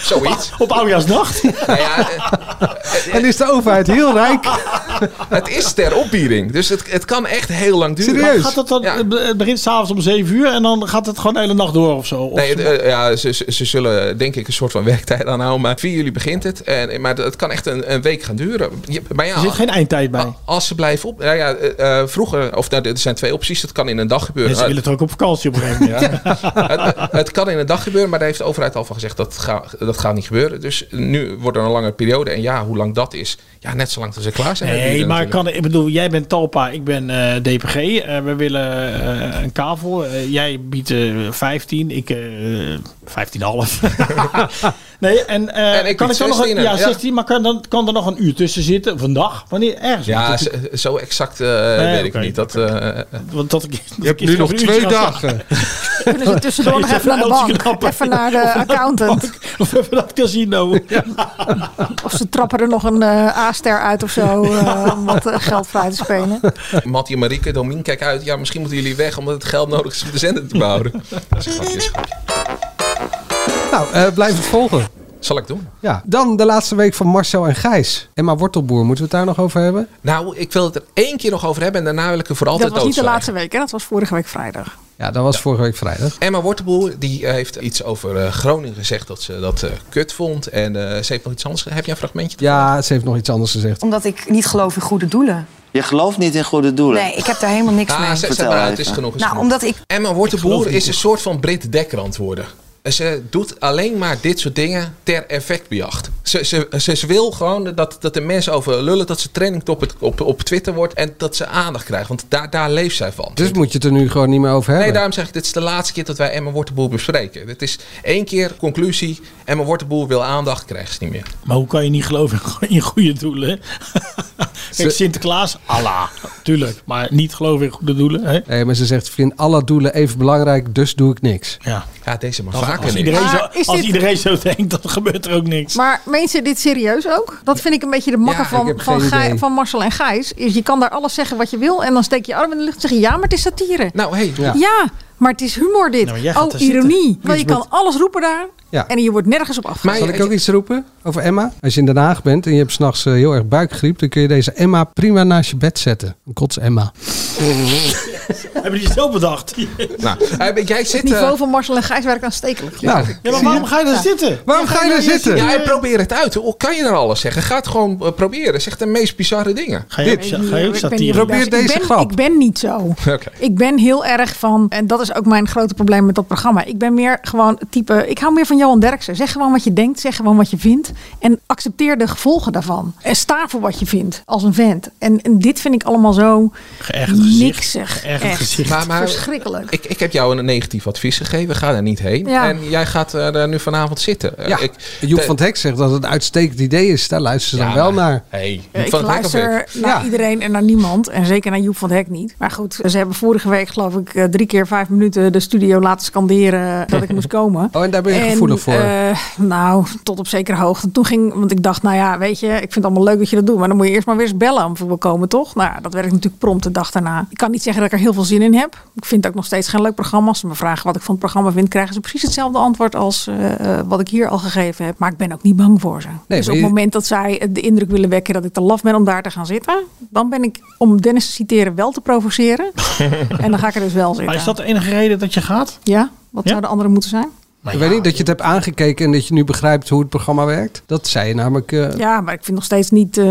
S5: Zoiets.
S4: op oudjaarsnacht.
S5: Nou ja, eh,
S3: En is de overheid heel rijk?
S5: het is ter opbieding. Dus het, het kan echt heel lang duren.
S3: Serieus?
S4: Gaat het dan?
S5: Ja.
S4: Het begint s'avonds om 7 uur en dan gaat het gewoon de hele nacht door of zo? Of
S5: Nee, het, eh, ja, ze, ze, ze zullen denk ik een soort van werktijd aanhouden. Maar 4 juli begint het. En, maar het kan echt een, een week gaan duren. Maar ja,
S4: er zit geen eindtijd bij.
S5: als ze blijven op... Nou ja, eh, eh, vroeger... Of nou, er zijn twee opties. Het kan in een dag gebeuren.
S4: Mensen willen toch ook op vakantie op een gegeven moment.
S5: het, het kan in een dag gebeuren, maar daar heeft de overheid al van gezegd dat ga, dat gaat niet gebeuren. Dus nu wordt er een lange periode. En ja, hoe lang dat is, ja, net zolang ze klaar zijn.
S4: Nee,
S5: bieden
S4: maar kan, ik bedoel, jij bent Talpa, ik ben eh, DPG. Eh, we willen eh, een kavel. Jij biedt eh 15, ik eh 15,5. nee, en, eh,
S5: En ik
S4: kan ik dan nog een,
S5: 16,
S4: ja,
S5: ja.
S4: 16, maar kan, dan, kan er nog een uur tussen zitten? Of een dag? Wanneer? Ergens.
S5: Ja, zo, zo exact eh, weet ik niet. Dat, eh,
S4: Want dat, ik-
S3: Je hebt nu nog twee dagen.
S6: kunnen ze tussendoor nog even naar de bank. Even naar de accountant.
S4: Of even naar het casino.
S6: Of ze trappen er nog een eh A-ster uit of zo. eh, om wat eh, geld vrij te spelen.
S5: Mattie en Marieke, Domien, kijk uit. Ja, misschien moeten jullie weg omdat het geld nodig is om de zender te behouden. Dat is een grapje, is een grapje.
S3: Nou, eh, blijf het volgen.
S5: Zal ik doen.
S3: Ja, dan de laatste week van Marcel en Gijs. Emma Wortelboer, moeten we het daar nog over hebben?
S5: Nou, ik wil het er één keer nog over hebben en daarna wil ik er voor altijd
S6: Dat was niet de laatste week, hè? dat was vorige week vrijdag.
S3: Ja, dat was vorige week vrijdag.
S5: Emma Wortelboer die eh, heeft iets over eh, Groningen gezegd dat ze dat eh, kut vond. En eh, ze heeft nog iets anders. Heb je een fragmentje?
S3: Ja, ze heeft nog iets anders gezegd.
S12: Omdat ik niet geloof in goede doelen.
S9: Je gelooft niet in goede doelen.
S12: Nee, ik heb daar helemaal niks
S5: Ah,
S12: mee.
S5: zet, zet
S9: Vertel
S5: maar uit,
S9: even.
S5: is genoeg. Is
S12: Nou,
S5: genoeg.
S12: omdat ik...
S5: Emma Wortelboer is een soort van Brit Dekker aan het worden. Ze doet alleen maar dit soort dingen ter effectbejacht. Ze, ze, ze, ze wil gewoon dat, dat de mensen over lullen, dat ze training op, het, op, op Twitter wordt en dat ze aandacht krijgt. Want daar, daar leeft zij van.
S3: Dus moet je het er nu gewoon niet meer over hebben.
S5: Nee, daarom zeg ik, dit is de laatste keer dat wij Emma Wortelboer bespreken. Dit is één keer conclusie. Emma Wortelboer wil aandacht, krijgt ze niet meer.
S4: Maar hoe kan je niet geloven in- goede doelen? Kijk, Sinterklaas, Allah, tuurlijk. Maar niet geloven in goede doelen. Hè?
S3: Nee, maar ze zegt, vind alle doelen even belangrijk, dus doe ik niks.
S4: Ja.
S5: Ja, deze maar
S4: Als, als iedereen, zo, als
S6: dit-
S4: iedereen zo denkt, dan gebeurt er ook niks.
S6: Maar mensen dit serieus ook? Dat vind ik een beetje de makker van, van, Gij- van Marcel en Gijs. Is je kan daar alles zeggen wat je wil en dan steek je je arm in de lucht en zeg je ja, maar het is satire.
S5: Nou, hey,
S3: Ja.
S6: Ja, maar het is humor dit.
S4: Nou,
S6: oh, ironie. Want je kan alles roepen daar
S3: Ja.
S6: en je wordt nergens op afgewezen.
S5: Maar-
S3: Zal ik ook iets roepen over Emma? Als je in Den Haag bent en je hebt s'nachts eh, heel erg buikgriep, dan kun je deze Emma prima naast je bed zetten. Een kots Emma.
S4: Hebben die zo bedacht?
S5: nou, eh, jij
S6: Het
S5: zit...
S6: niveau
S5: eh,
S6: van Marcel en Gijs werkt aanstekelijk.
S3: Nou,
S4: Ja, maar waarom ga je daar zitten?
S3: waarom ga je daar zitten?
S5: ja, en probeer het uit. Hoe kan je er alles zeggen? Ga het gewoon proberen. Zeg de meest bizarre dingen.
S4: Ga je ook,
S6: Ik
S4: ga
S6: ben
S4: je ook
S6: ik
S4: satire?
S6: niet-
S3: Probeer
S6: ik
S3: deze
S6: ben,
S3: grap.
S6: Ik ben niet zo.
S5: Oké.
S6: Ik ben heel erg van, en dat is ook mijn grote probleem met dat programma. Ik ben meer gewoon het type, ik hou meer van Johan Derksen. Zeg gewoon wat je denkt, zeg gewoon wat je vindt. En accepteer de gevolgen daarvan. En sta voor wat je vindt als een vent. En, en dit vind ik allemaal zo
S4: Geërgerd gezicht.
S6: niks zeg.
S4: Geërgerd
S6: Echt.
S5: Maar, maar
S6: Verschrikkelijk.
S5: ik, ik heb jou een negatief advies gegeven. Ga daar niet heen.
S6: Ja.
S5: En jij gaat eh, er nu vanavond zitten.
S3: Ja,
S5: ik,
S3: Joep
S5: de-
S3: van het Hek zegt dat het een uitstekend idee is. Daar luisteren ze
S5: Ja,
S3: dan wel
S5: maar-
S3: naar.
S5: Hey, Joep
S6: ik
S5: van Hek
S6: luister naar
S3: Ja.
S6: iedereen en naar niemand. En zeker naar Joep van het Hek niet. Maar goed, ze hebben vorige week geloof ik eh, drie keer vijf minuten de studio laten scanderen dat ik moest komen.
S3: Oh, en daar ben je
S6: En,
S3: gevoelig voor.
S6: eh, nou, tot op zekere hoogte. Toen ging, want ik dacht, nou ja, weet je, ik vind het allemaal leuk dat je dat doet. Maar dan moet je eerst maar weer eens bellen om te komen, toch? Nou, ja, dat werkt natuurlijk prompt de dag daarna. Ik kan niet zeggen dat ik er heel veel zin in heb. Ik vind het ook nog steeds geen leuk programma. Als ze me vragen wat ik van het programma vind, krijgen ze precies hetzelfde antwoord als eh, eh, wat ik hier al gegeven heb. Maar ik ben ook niet bang voor ze. dus op het moment dat zij de indruk willen wekken dat ik te laf ben om daar te gaan zitten, dan ben ik, om Dennis te citeren, wel te provoceren. en dan ga ik er dus wel zitten.
S4: Maar is dat de enige reden dat je gaat?
S6: Ja? Wat
S4: Ja?
S6: zou de andere moeten zijn?
S4: Maar
S3: ik
S4: ja,
S3: weet niet dat je het hebt aangekeken en dat je nu begrijpt hoe het programma werkt. Dat zei je namelijk. eh,
S6: Ja, maar ik vind nog steeds niet eh,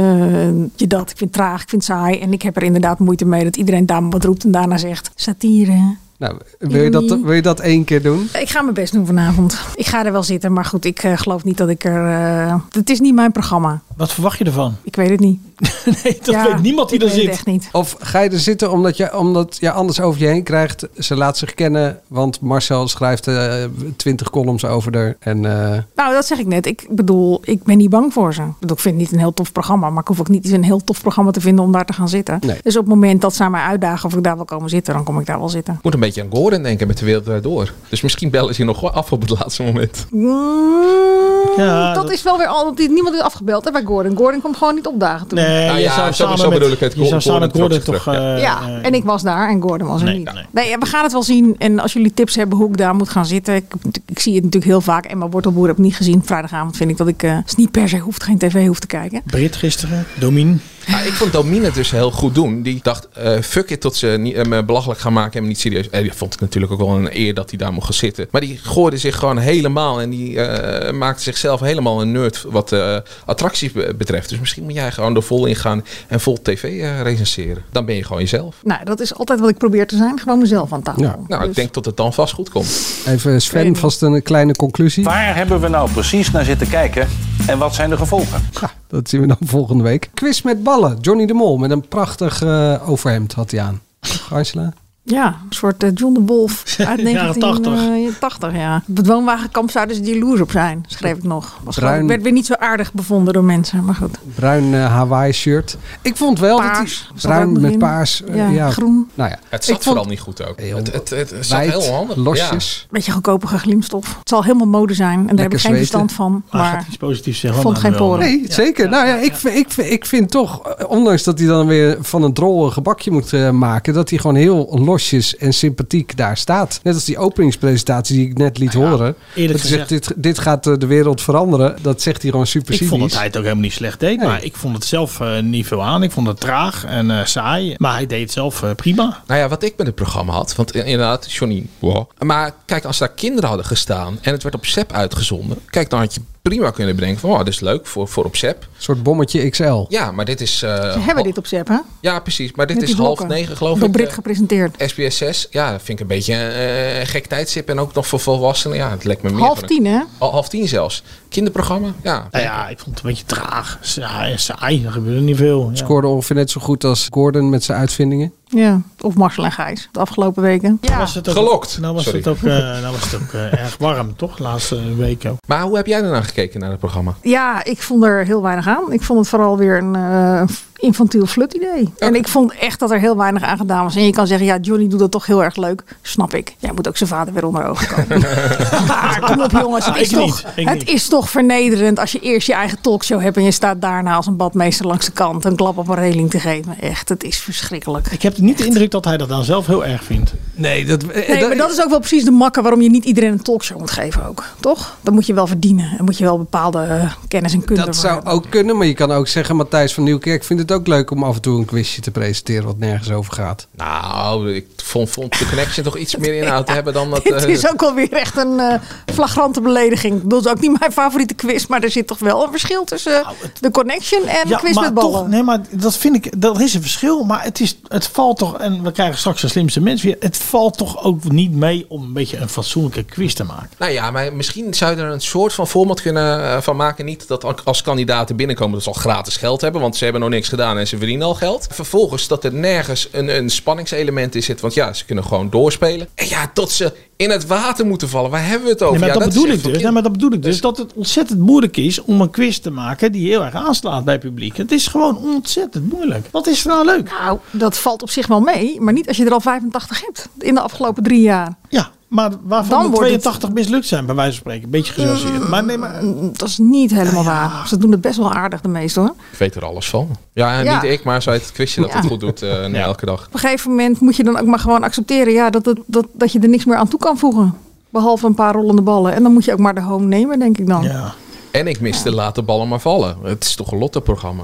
S6: je dat. Ik vind het traag, ik vind het saai. En ik heb er inderdaad moeite mee dat iedereen daar wat roept en daarna zegt satire.
S3: Nou, wil je, dat, wil je dat één keer doen?
S6: Ik ga mijn best doen vanavond. Ik ga er wel zitten, maar goed, ik eh, geloof niet dat ik er... eh, het is niet mijn programma.
S4: Wat verwacht je ervan?
S6: Ik weet het niet.
S4: Nee, dat
S6: Ja,
S4: weet niemand die
S6: ik
S4: er
S6: weet het
S4: zit.
S6: echt niet.
S3: Of ga je er zitten omdat je, omdat je anders over je heen krijgt? Ze laat zich kennen, want Marcel schrijft eh, twintig columns over haar. En eh,
S6: Nou, dat zeg ik net. Ik bedoel, ik ben niet bang voor ze. Ik, bedoel, ik vind het niet een heel tof programma, maar ik hoef ook niet eens een heel tof programma te vinden om daar te gaan zitten.
S3: Nee.
S6: Dus op het moment dat ze mij uitdagen of ik daar wil komen zitten, dan kom ik daar wel zitten.
S5: Ik moet een beetje aan Gordon denken met de wereld door. Dus misschien bellen ze je nog wel af op het laatste moment.
S4: Ja,
S6: dat, is wel weer al. Niemand is afgebeld hè, bij Gordon. Gordon komt gewoon niet opdagen toen.
S4: Nee,
S5: Nou
S4: je
S5: ja,
S4: zou
S5: zo-
S4: samen
S5: zo
S4: met,
S5: bedoel ik het.
S4: Je zou
S5: Gordon
S4: samen
S5: trok
S4: Gordon
S5: zich
S4: toch...
S5: ja.
S4: eh,
S6: Ja,
S4: eh,
S6: en ik was daar en Gordon was er
S4: Nee,
S6: niet.
S4: nee.
S6: Nee, we gaan het wel zien. En als jullie tips hebben hoe ik daar moet gaan zitten. Ik, ik zie het natuurlijk heel vaak. Emma Wortelboer heb ik niet gezien. Vrijdagavond vind ik dat ik eh, niet per se hoeft, geen tv hoeft te kijken.
S4: Brit gisteren, Domien.
S5: Ja, ik vond Domine dus heel goed doen. Die dacht, eh, fuck it, tot ze niet, eh, me belachelijk gaan maken en me niet serieus. En die vond ik natuurlijk ook wel een eer dat hij daar mocht gaan zitten. Maar die gooide zich gewoon helemaal en die eh, maakte zichzelf helemaal een nerd wat eh, attracties be- betreft. Dus misschien moet jij gewoon er vol in gaan en vol tv eh, recenseren. Dan ben je gewoon jezelf.
S6: Nou, dat is altijd wat ik probeer te zijn. Gewoon mezelf aan tafel.
S3: Ja.
S5: Nou,
S6: Dus-
S5: ik denk dat het dan vast goed komt.
S3: even Sven, vast een kleine conclusie.
S1: Waar hebben we nou precies naar zitten kijken en wat zijn de gevolgen?
S3: Ja, dat zien we dan volgende week. Quiz met ballen. Johnny de Mol met een prachtig eh, overhemd had hij aan. Angela?
S6: Ja, een soort eh, John de Wolf uit
S4: Jaren
S6: 1980. ja. Op het woonwagenkamp zouden ze jaloers op zijn, schreef ik nog. Was
S3: Bruin.
S6: gewoon- werd weer niet zo aardig bevonden door mensen, maar goed.
S3: Bruin eh, Hawaii shirt. Ik vond wel
S6: Paars,
S3: dat hij bruin met paars. eh,
S6: Ja,
S3: ja,
S6: groen.
S3: Nou ja,
S5: Het
S6: Ik
S5: zat
S6: vond-
S5: vooral niet goed ook.
S3: Heel
S5: Het, het, het, zat
S3: wijd,
S5: heel handig.
S3: losjes.
S6: Beetje goedkope glimstof. Het zal helemaal mode zijn en daar heb ik geen verstand van.
S4: Maar
S6: Maar
S4: gaat iets positiefs
S6: ik
S4: zeggen.
S6: vond geen poren.
S3: Nee, zeker. nou ja, ik, vind- ik, vind- ik vind toch, eh, ondanks dat hij dan weer van een drol een gebakje moet eh, maken, dat hij gewoon heel losjes en sympathiek daar staat. Net als die openingspresentatie die ik net liet horen. Dat
S4: eerlijk
S3: hij zegt, dit, dit gaat eh, de wereld veranderen. Dat zegt hij gewoon super
S4: Ik vond dat
S3: cynisch.
S4: hij het ook helemaal niet slecht deed. Maar ik vond het zelf eh, niet veel aan. Ik vond het traag en eh, saai. Maar hij deed het zelf prima.
S5: Nou ja, wat ik met het programma had. Want inderdaad, Johnny, wow. Maar kijk, als daar kinderen hadden gestaan en het werd op SEP uitgezonden. Kijk, dan had je prima kunnen bedenken van, oh, dit is leuk voor, voor op SEP.
S3: Een soort bommetje XL.
S5: Ja, maar dit is... eh,
S6: Ze hebben dit op zep, hè?
S5: Ja, precies. Maar dit
S6: Met
S5: is half negen, geloof
S6: Door
S5: ik.
S6: Brit
S5: eh,
S6: gepresenteerd.
S5: SBS 6, ja, dat vind ik een beetje eh, een gek tijdstip. En ook nog voor volwassenen. Ja, het lijkt me meer
S6: Half tien, hè?
S5: Al, half tien zelfs. Kinderprogramma, ja.
S4: Nou ja, ik vond het een beetje traag. Saai, saai. er gebeurde niet veel. Ja.
S3: Scoorde ongeveer net zo goed als Gordon met zijn uitvindingen.
S6: Ja, of Marcel en Gijs de afgelopen weken. Ja,
S4: Was het ook,
S5: Gelokt.
S4: Nou was
S5: Sorry.
S4: het ook, eh, nou was het ook eh, erg warm, toch? De laatste weken.
S5: Maar hoe heb jij ernaar gekeken naar het programma?
S6: ja, ik vond er heel weinig aan. Ik vond het vooral weer een eh, infantiel flut idee. En ik vond echt dat er heel weinig aan gedaan was. En je kan zeggen, ja, Johnny doet dat toch heel erg leuk. Snap ik. Jij moet ook zijn vader weer onder ogen komen. maar kom op jongens, het,
S4: Ah,
S6: is
S4: ik
S6: toch, het is toch vernederend als je eerst je eigen talkshow hebt... en je staat daarna als een badmeester langs de kant een klap op een reling te geven. Echt, het is verschrikkelijk.
S4: Ik heb niet de indruk dat hij dat dan zelf heel erg vindt.
S3: Nee, dat,
S6: Nee, maar dat is ook wel precies de makker waarom je niet iedereen een talkshow moet geven ook. Toch? Dat moet je wel verdienen. En moet je wel bepaalde eh, kennis en kunde
S3: Dat zou
S6: hebben.
S3: ook kunnen, maar je kan ook zeggen... Matthijs van Nieuwkerk vindt het ook leuk om af en toe een quizje te presenteren... wat nergens over gaat.
S5: Nou, ik vond, vond de connection toch iets meer inhoud te hebben dan dat...
S6: Het
S5: eh,
S6: is ook alweer echt een eh, flagrante belediging. Ik bedoel, het is ook niet mijn favoriete quiz, maar er zit toch wel een verschil tussen de connection en quiz
S4: maar
S6: met ballen.
S4: Toch, nee, maar dat vind ik, dat is een verschil. Maar het, is, het valt toch, en we krijgen straks de slimste mensen weer. Het valt toch ook niet mee om een beetje een fatsoenlijke quiz te maken.
S5: Nou ja, maar misschien zou je er een soort van format kunnen eh, van maken. Niet dat als kandidaten binnenkomen dat ze al gratis geld hebben. Want ze hebben nog niks gedaan en ze verdienen al geld. Vervolgens dat er nergens een, een spanningselement in zit. Want ja, ze kunnen gewoon doorspelen. En ja, tot ze in het water moeten vallen. Waar hebben we het over?
S4: Nee, maar
S5: ja,
S4: dat,
S5: is
S4: bedoel ik dus. Nee, maar dat bedoel ik dus. Dat het ontzettend moeilijk is om een quiz te maken die heel erg aanslaat bij het publiek. Het is gewoon ontzettend moeilijk. Wat is er nou leuk?
S6: Nou, dat valt op zich wel mee, maar niet als je er al 85 hebt in de afgelopen drie jaar.
S4: Ja, maar waarvan
S6: Dan
S4: de
S6: wordt het-
S4: 82 mislukt zijn, bij wijze van spreken. Een beetje gechargeerd. Maar nee, maar...
S6: Dat is niet helemaal waar. Ze doen het best wel aardig, de meesten hoor.
S5: Ik weet er alles van. Ja,
S6: Ja.
S5: niet ik, maar zo uit het quizje dat
S6: Ja.
S5: het goed doet eh, na elke dag.
S6: Op een gegeven moment moet je dan ook maar gewoon accepteren ja, dat, het, dat, dat je er niks meer aan toe kan voegen. Behalve een paar rollende ballen. En dan moet je ook maar de home nemen, denk ik dan.
S4: Ja.
S5: En ik miste laat de ballen maar vallen. Het is toch een lotteprogramma.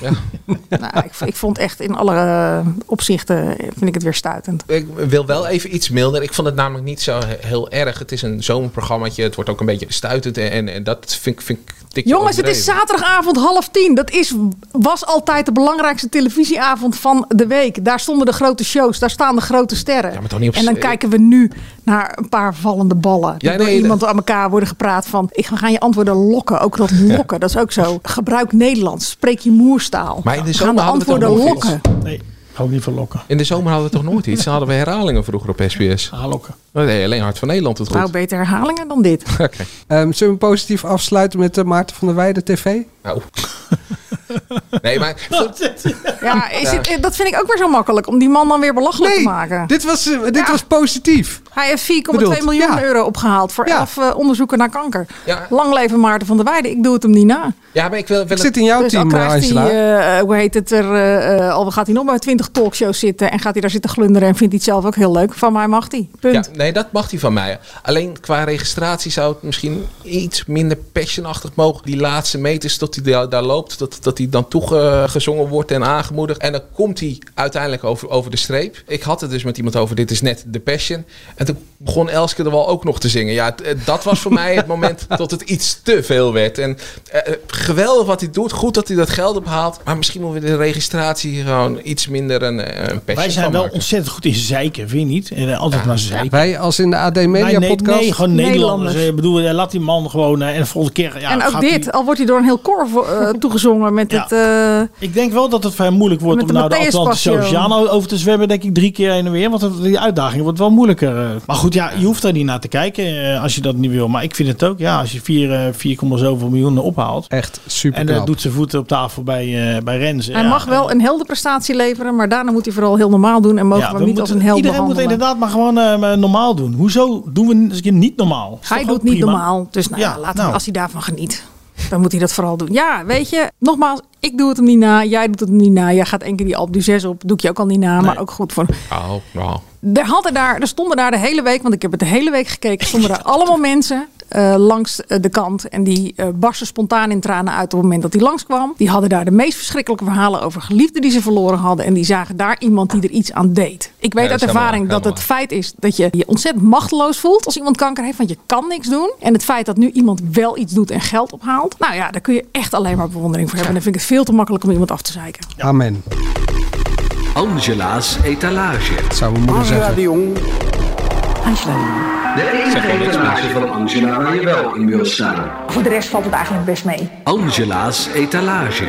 S5: Ja.
S6: Nou, ik, ik vond echt in alle eh, opzichten vind ik het weer stuitend.
S5: Ik wil wel even iets milder. Ik vond het namelijk niet zo he- heel erg. Het is een zomerprogrammaatje. Het wordt ook een beetje stuitend. En, en, en dat vind, ik- vind ik
S6: Jongens, het is zaterdagavond half tien. Dat is, was altijd de belangrijkste televisieavond van de week. Daar stonden de grote shows, daar staan de grote sterren.
S5: maar toch niet op
S6: en dan kijken we nu naar een paar vallende ballen. Die
S5: Ja,
S6: door
S5: nee,
S6: iemand aan elkaar worden gepraat van... ik ga je antwoorden lokken. Ook dat lokken, dat is ook zo. Gebruik Nederlands, spreek je
S5: Maar in de
S6: we gaan
S5: zomer
S6: de
S5: we toch
S6: antwoorden
S5: nog iets?
S6: lokken.
S4: Nee, ga ook niet verlokken.
S5: In de zomer hadden we toch nooit iets? Dan hadden we herhalingen vroeger op SBS.
S4: Aanlokken.
S5: Nee, alleen Hart van Nederland het goed.
S6: Nou, beter herhalingen dan dit.
S5: Oké.
S3: Ehm, zullen we positief afsluiten met de Maarten van der Weijden TV?
S5: Nou. nee, maar...
S6: Ja, is het, eh, dat vind ik ook weer zo makkelijk. Om die man dan weer belachelijk te maken.
S3: Dit was, eh, dit was positief.
S6: Hij heeft 4,2
S3: Bedoeld,
S6: miljoen
S3: ja.
S6: euro opgehaald voor
S3: Ja.
S6: 11 eh, onderzoeken naar kanker.
S5: Ja.
S6: Lang leven Maarten van der Weijden. Ik doe het hem niet na.
S5: Ja, maar ik wil... wil
S3: Ik
S5: het-
S3: zit in jouw
S6: dus
S3: team, Angela.
S6: hij, eh, hoe heet het er, al gaat hij nog bij 20 talkshows zitten en gaat hij daar zitten glunderen en vindt hij het zelf ook heel leuk. Van mij mag hij. Punt.
S5: Ja, nee, dat mag hij van mij. Alleen qua registratie zou het misschien iets minder passionachtig mogen. Die laatste meters dat hij daar, daar loopt, dat, dat hij dan toegezongen wordt en aangemoedigd. En dan komt hij uiteindelijk over, over de streep. Ik had het dus met iemand over, dit is net de passion. En toen begon Elske er wel ook nog te zingen. Ja, het- dat was voor mij het moment dat het iets te veel werd. En eh, geweldig wat hij doet, goed dat hij dat geld ophaalt. Maar misschien moeten we de registratie gewoon iets minder een, eh, een passion
S4: Wij zijn
S5: van
S4: wel
S5: maken.
S4: ontzettend goed in zeiken, vind je niet? En, eh, altijd maar zeiken.
S3: Wij als in de AD Media
S4: nee,
S3: podcast.
S4: nee, gewoon Nederlanders.
S6: Nederlanders.
S4: Eh, Ik bedoel, eh, laat die man gewoon... eh, en de volgende keer... Ja,
S6: en ook
S4: gaat
S6: dit,
S4: hij-
S6: al wordt hij door een heel koor vo- eh, toegezongen met
S4: Ja,
S6: het... eh,
S4: Ik denk wel dat het vrij moeilijk wordt om
S6: de
S4: nou de Atlantische. Oceaan over te zwemmen, denk ik drie keer heen en weer. Want het- die uitdaging wordt wel moeilijker. eh. Maar goed, ja, je hoeft daar niet naar te kijken eh, als je dat niet wil. Maar ik vind het ook, ja, als je 4, eh, 4, zoveel miljoen ophaalt.
S3: Echt super
S4: En dan doet zijn voeten op tafel bij, eh bij Rens.
S6: hij
S4: ja.
S6: mag wel een heldenprestatie leveren, maar daarna moet hij vooral heel normaal doen en mogen
S4: Ja,
S6: we niet
S4: moeten-
S6: als een held
S4: Iedereen moet inderdaad maar gewoon eh, normaal doen. Hoezo doen we keer niet normaal?
S6: Hij doet niet normaal, dus nou ja,
S4: Ja,
S6: laten
S4: nou.
S6: we, als hij daarvan geniet, dan moet hij dat vooral doen. Ja, weet je, nogmaals, ik doe het hem niet na, jij doet het hem niet na. Jij gaat één keer die Alp du 6 op, doe ik je ook al niet na, maar ook goed voor...
S5: Oh, nou.
S6: Er, hadden daar, er stonden daar de hele week, want ik heb het de hele week gekeken, stonden daar allemaal mensen eh, langs eh, de kant. En die eh barsten spontaan in tranen uit op het moment dat hij langskwam. Die hadden daar de meest verschrikkelijke verhalen over geliefden die ze verloren hadden. En die zagen daar iemand die er iets aan deed. Ik weet
S5: Ja,
S6: uit
S5: dat helemaal
S6: ervaring dat het feit is dat je je ontzettend machteloos voelt als iemand kanker heeft. Want je kan niks doen. En het feit dat nu iemand wel iets doet en geld ophaalt. Nou ja, daar kun je echt alleen maar bewondering voor hebben. En dan vind ik het veel te makkelijk om iemand af te zeiken.
S3: Amen.
S13: Angela's etalage.
S3: Zou mijn moeder
S13: Angela
S3: zeggen.
S13: de Jong. De enige etalage van Angela waar je wel in wil staan.
S6: Voor de rest valt het eigenlijk best mee.
S13: Angela's etalage.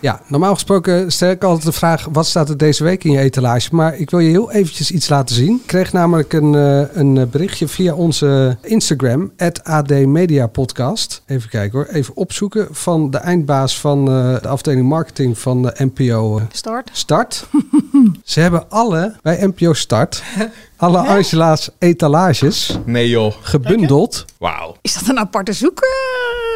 S3: Ja, normaal gesproken stel ik altijd de vraag: wat staat er deze week in je etalage? Maar ik wil je heel eventjes iets laten zien. Ik kreeg namelijk een, eh, een berichtje via onze Instagram, AD Media Podcast. Even kijken hoor, even opzoeken van de eindbaas van eh, de afdeling marketing van de NPO. eh,
S6: Start.
S3: Start. Ze hebben alle bij NPO Start, alle Angela's etalages
S5: Nee joh.
S3: gebundeld.
S5: Wauw.
S6: Is dat een aparte zoek?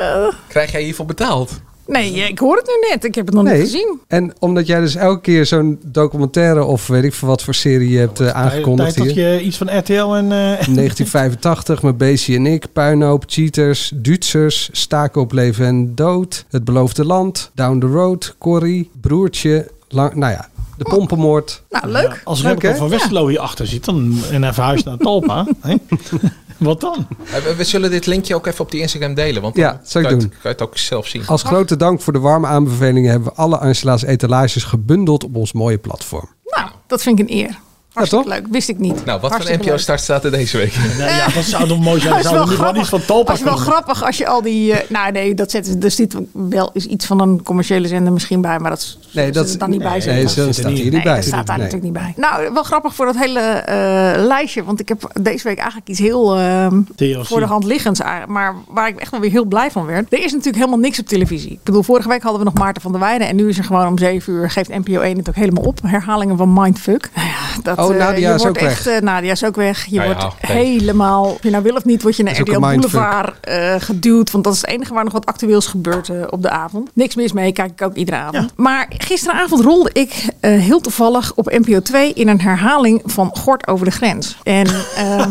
S6: Eh,
S5: Krijg jij hiervoor betaald?
S6: Nee, ik hoor het nu net. Ik heb het nog niet gezien.
S3: En omdat jij dus elke keer zo'n documentaire of weet ik veel wat voor serie je hebt eh, aangekondigd
S4: Tijd dat
S3: hier.
S4: je iets van RTL en... eh,
S3: 1985 met Beesje en ik, Puinhoop, Cheaters, Duitsers, Staken op leven en dood, Het beloofde land, Down the Road, Corrie, Broertje, lang, nou ja, de pompenmoord.
S6: Nou, leuk.
S4: Als
S3: Leuk,
S4: Remco van Westerlo hierachter zit dan, en hij verhuist naar Talpa. hè? Wat dan?
S5: Eh, we- We zullen dit linkje ook even op die Instagram delen. Want dan
S3: Ja, zal ik
S5: kan je het-
S3: doen.
S5: kan je het ook zelf zien.
S3: Als grote dank voor de warme aanbevelingen hebben we alle Angela's etalages gebundeld op ons mooie platform.
S6: Nou, dat vind ik een eer. Hartstikke leuk. Wist ik niet.
S5: Nou, wat voor
S6: Hartstikke
S5: NPO
S6: leuk.
S5: start staat er deze week?
S4: Ja, ja, dat zou toch mooi zijn.
S6: Dat
S4: zouden
S6: wel
S4: iets van Talpa
S6: Dat is wel
S4: komen.
S6: grappig als je al die... eh, nou nee, dat zetten, er zit wel is iets van een commerciële zender misschien bij. Maar dat is
S3: Nee, dat
S6: er dan niet bij.
S3: nee, zo staat hier niet
S6: Nee,
S3: bij.
S6: dat staat daar
S3: Nee.
S6: natuurlijk niet bij. Nou, wel grappig voor dat hele eh, lijstje. Want ik heb deze week eigenlijk iets heel ehm, voor de hand liggends. Maar waar ik echt wel weer heel blij van werd. Er is natuurlijk helemaal niks op televisie. Ik bedoel, vorige week hadden we nog Maarten van der Weijden. En nu is er gewoon om 7 uur, geeft NPO 1 het ook helemaal op. Herhalingen van Mindfuck. Nou ja, dat,
S3: Oh,
S6: eh,
S3: Nadia
S6: je
S3: is
S6: wordt
S3: ook
S6: echt,
S3: weg.
S6: eh, Nadia is ook weg. Je
S5: Nou ja,
S6: wordt helemaal, of je nou wil of niet, word je naar RTL. Boulevard eh, geduwd. Want dat is het enige waar nog wat actueels gebeurt eh, op de avond. Niks mis mee, kijk ik ook iedere avond. Maar gisteravond rolde ik eh, heel toevallig op NPO 2 in een herhaling van Gort over de grens. En ehm,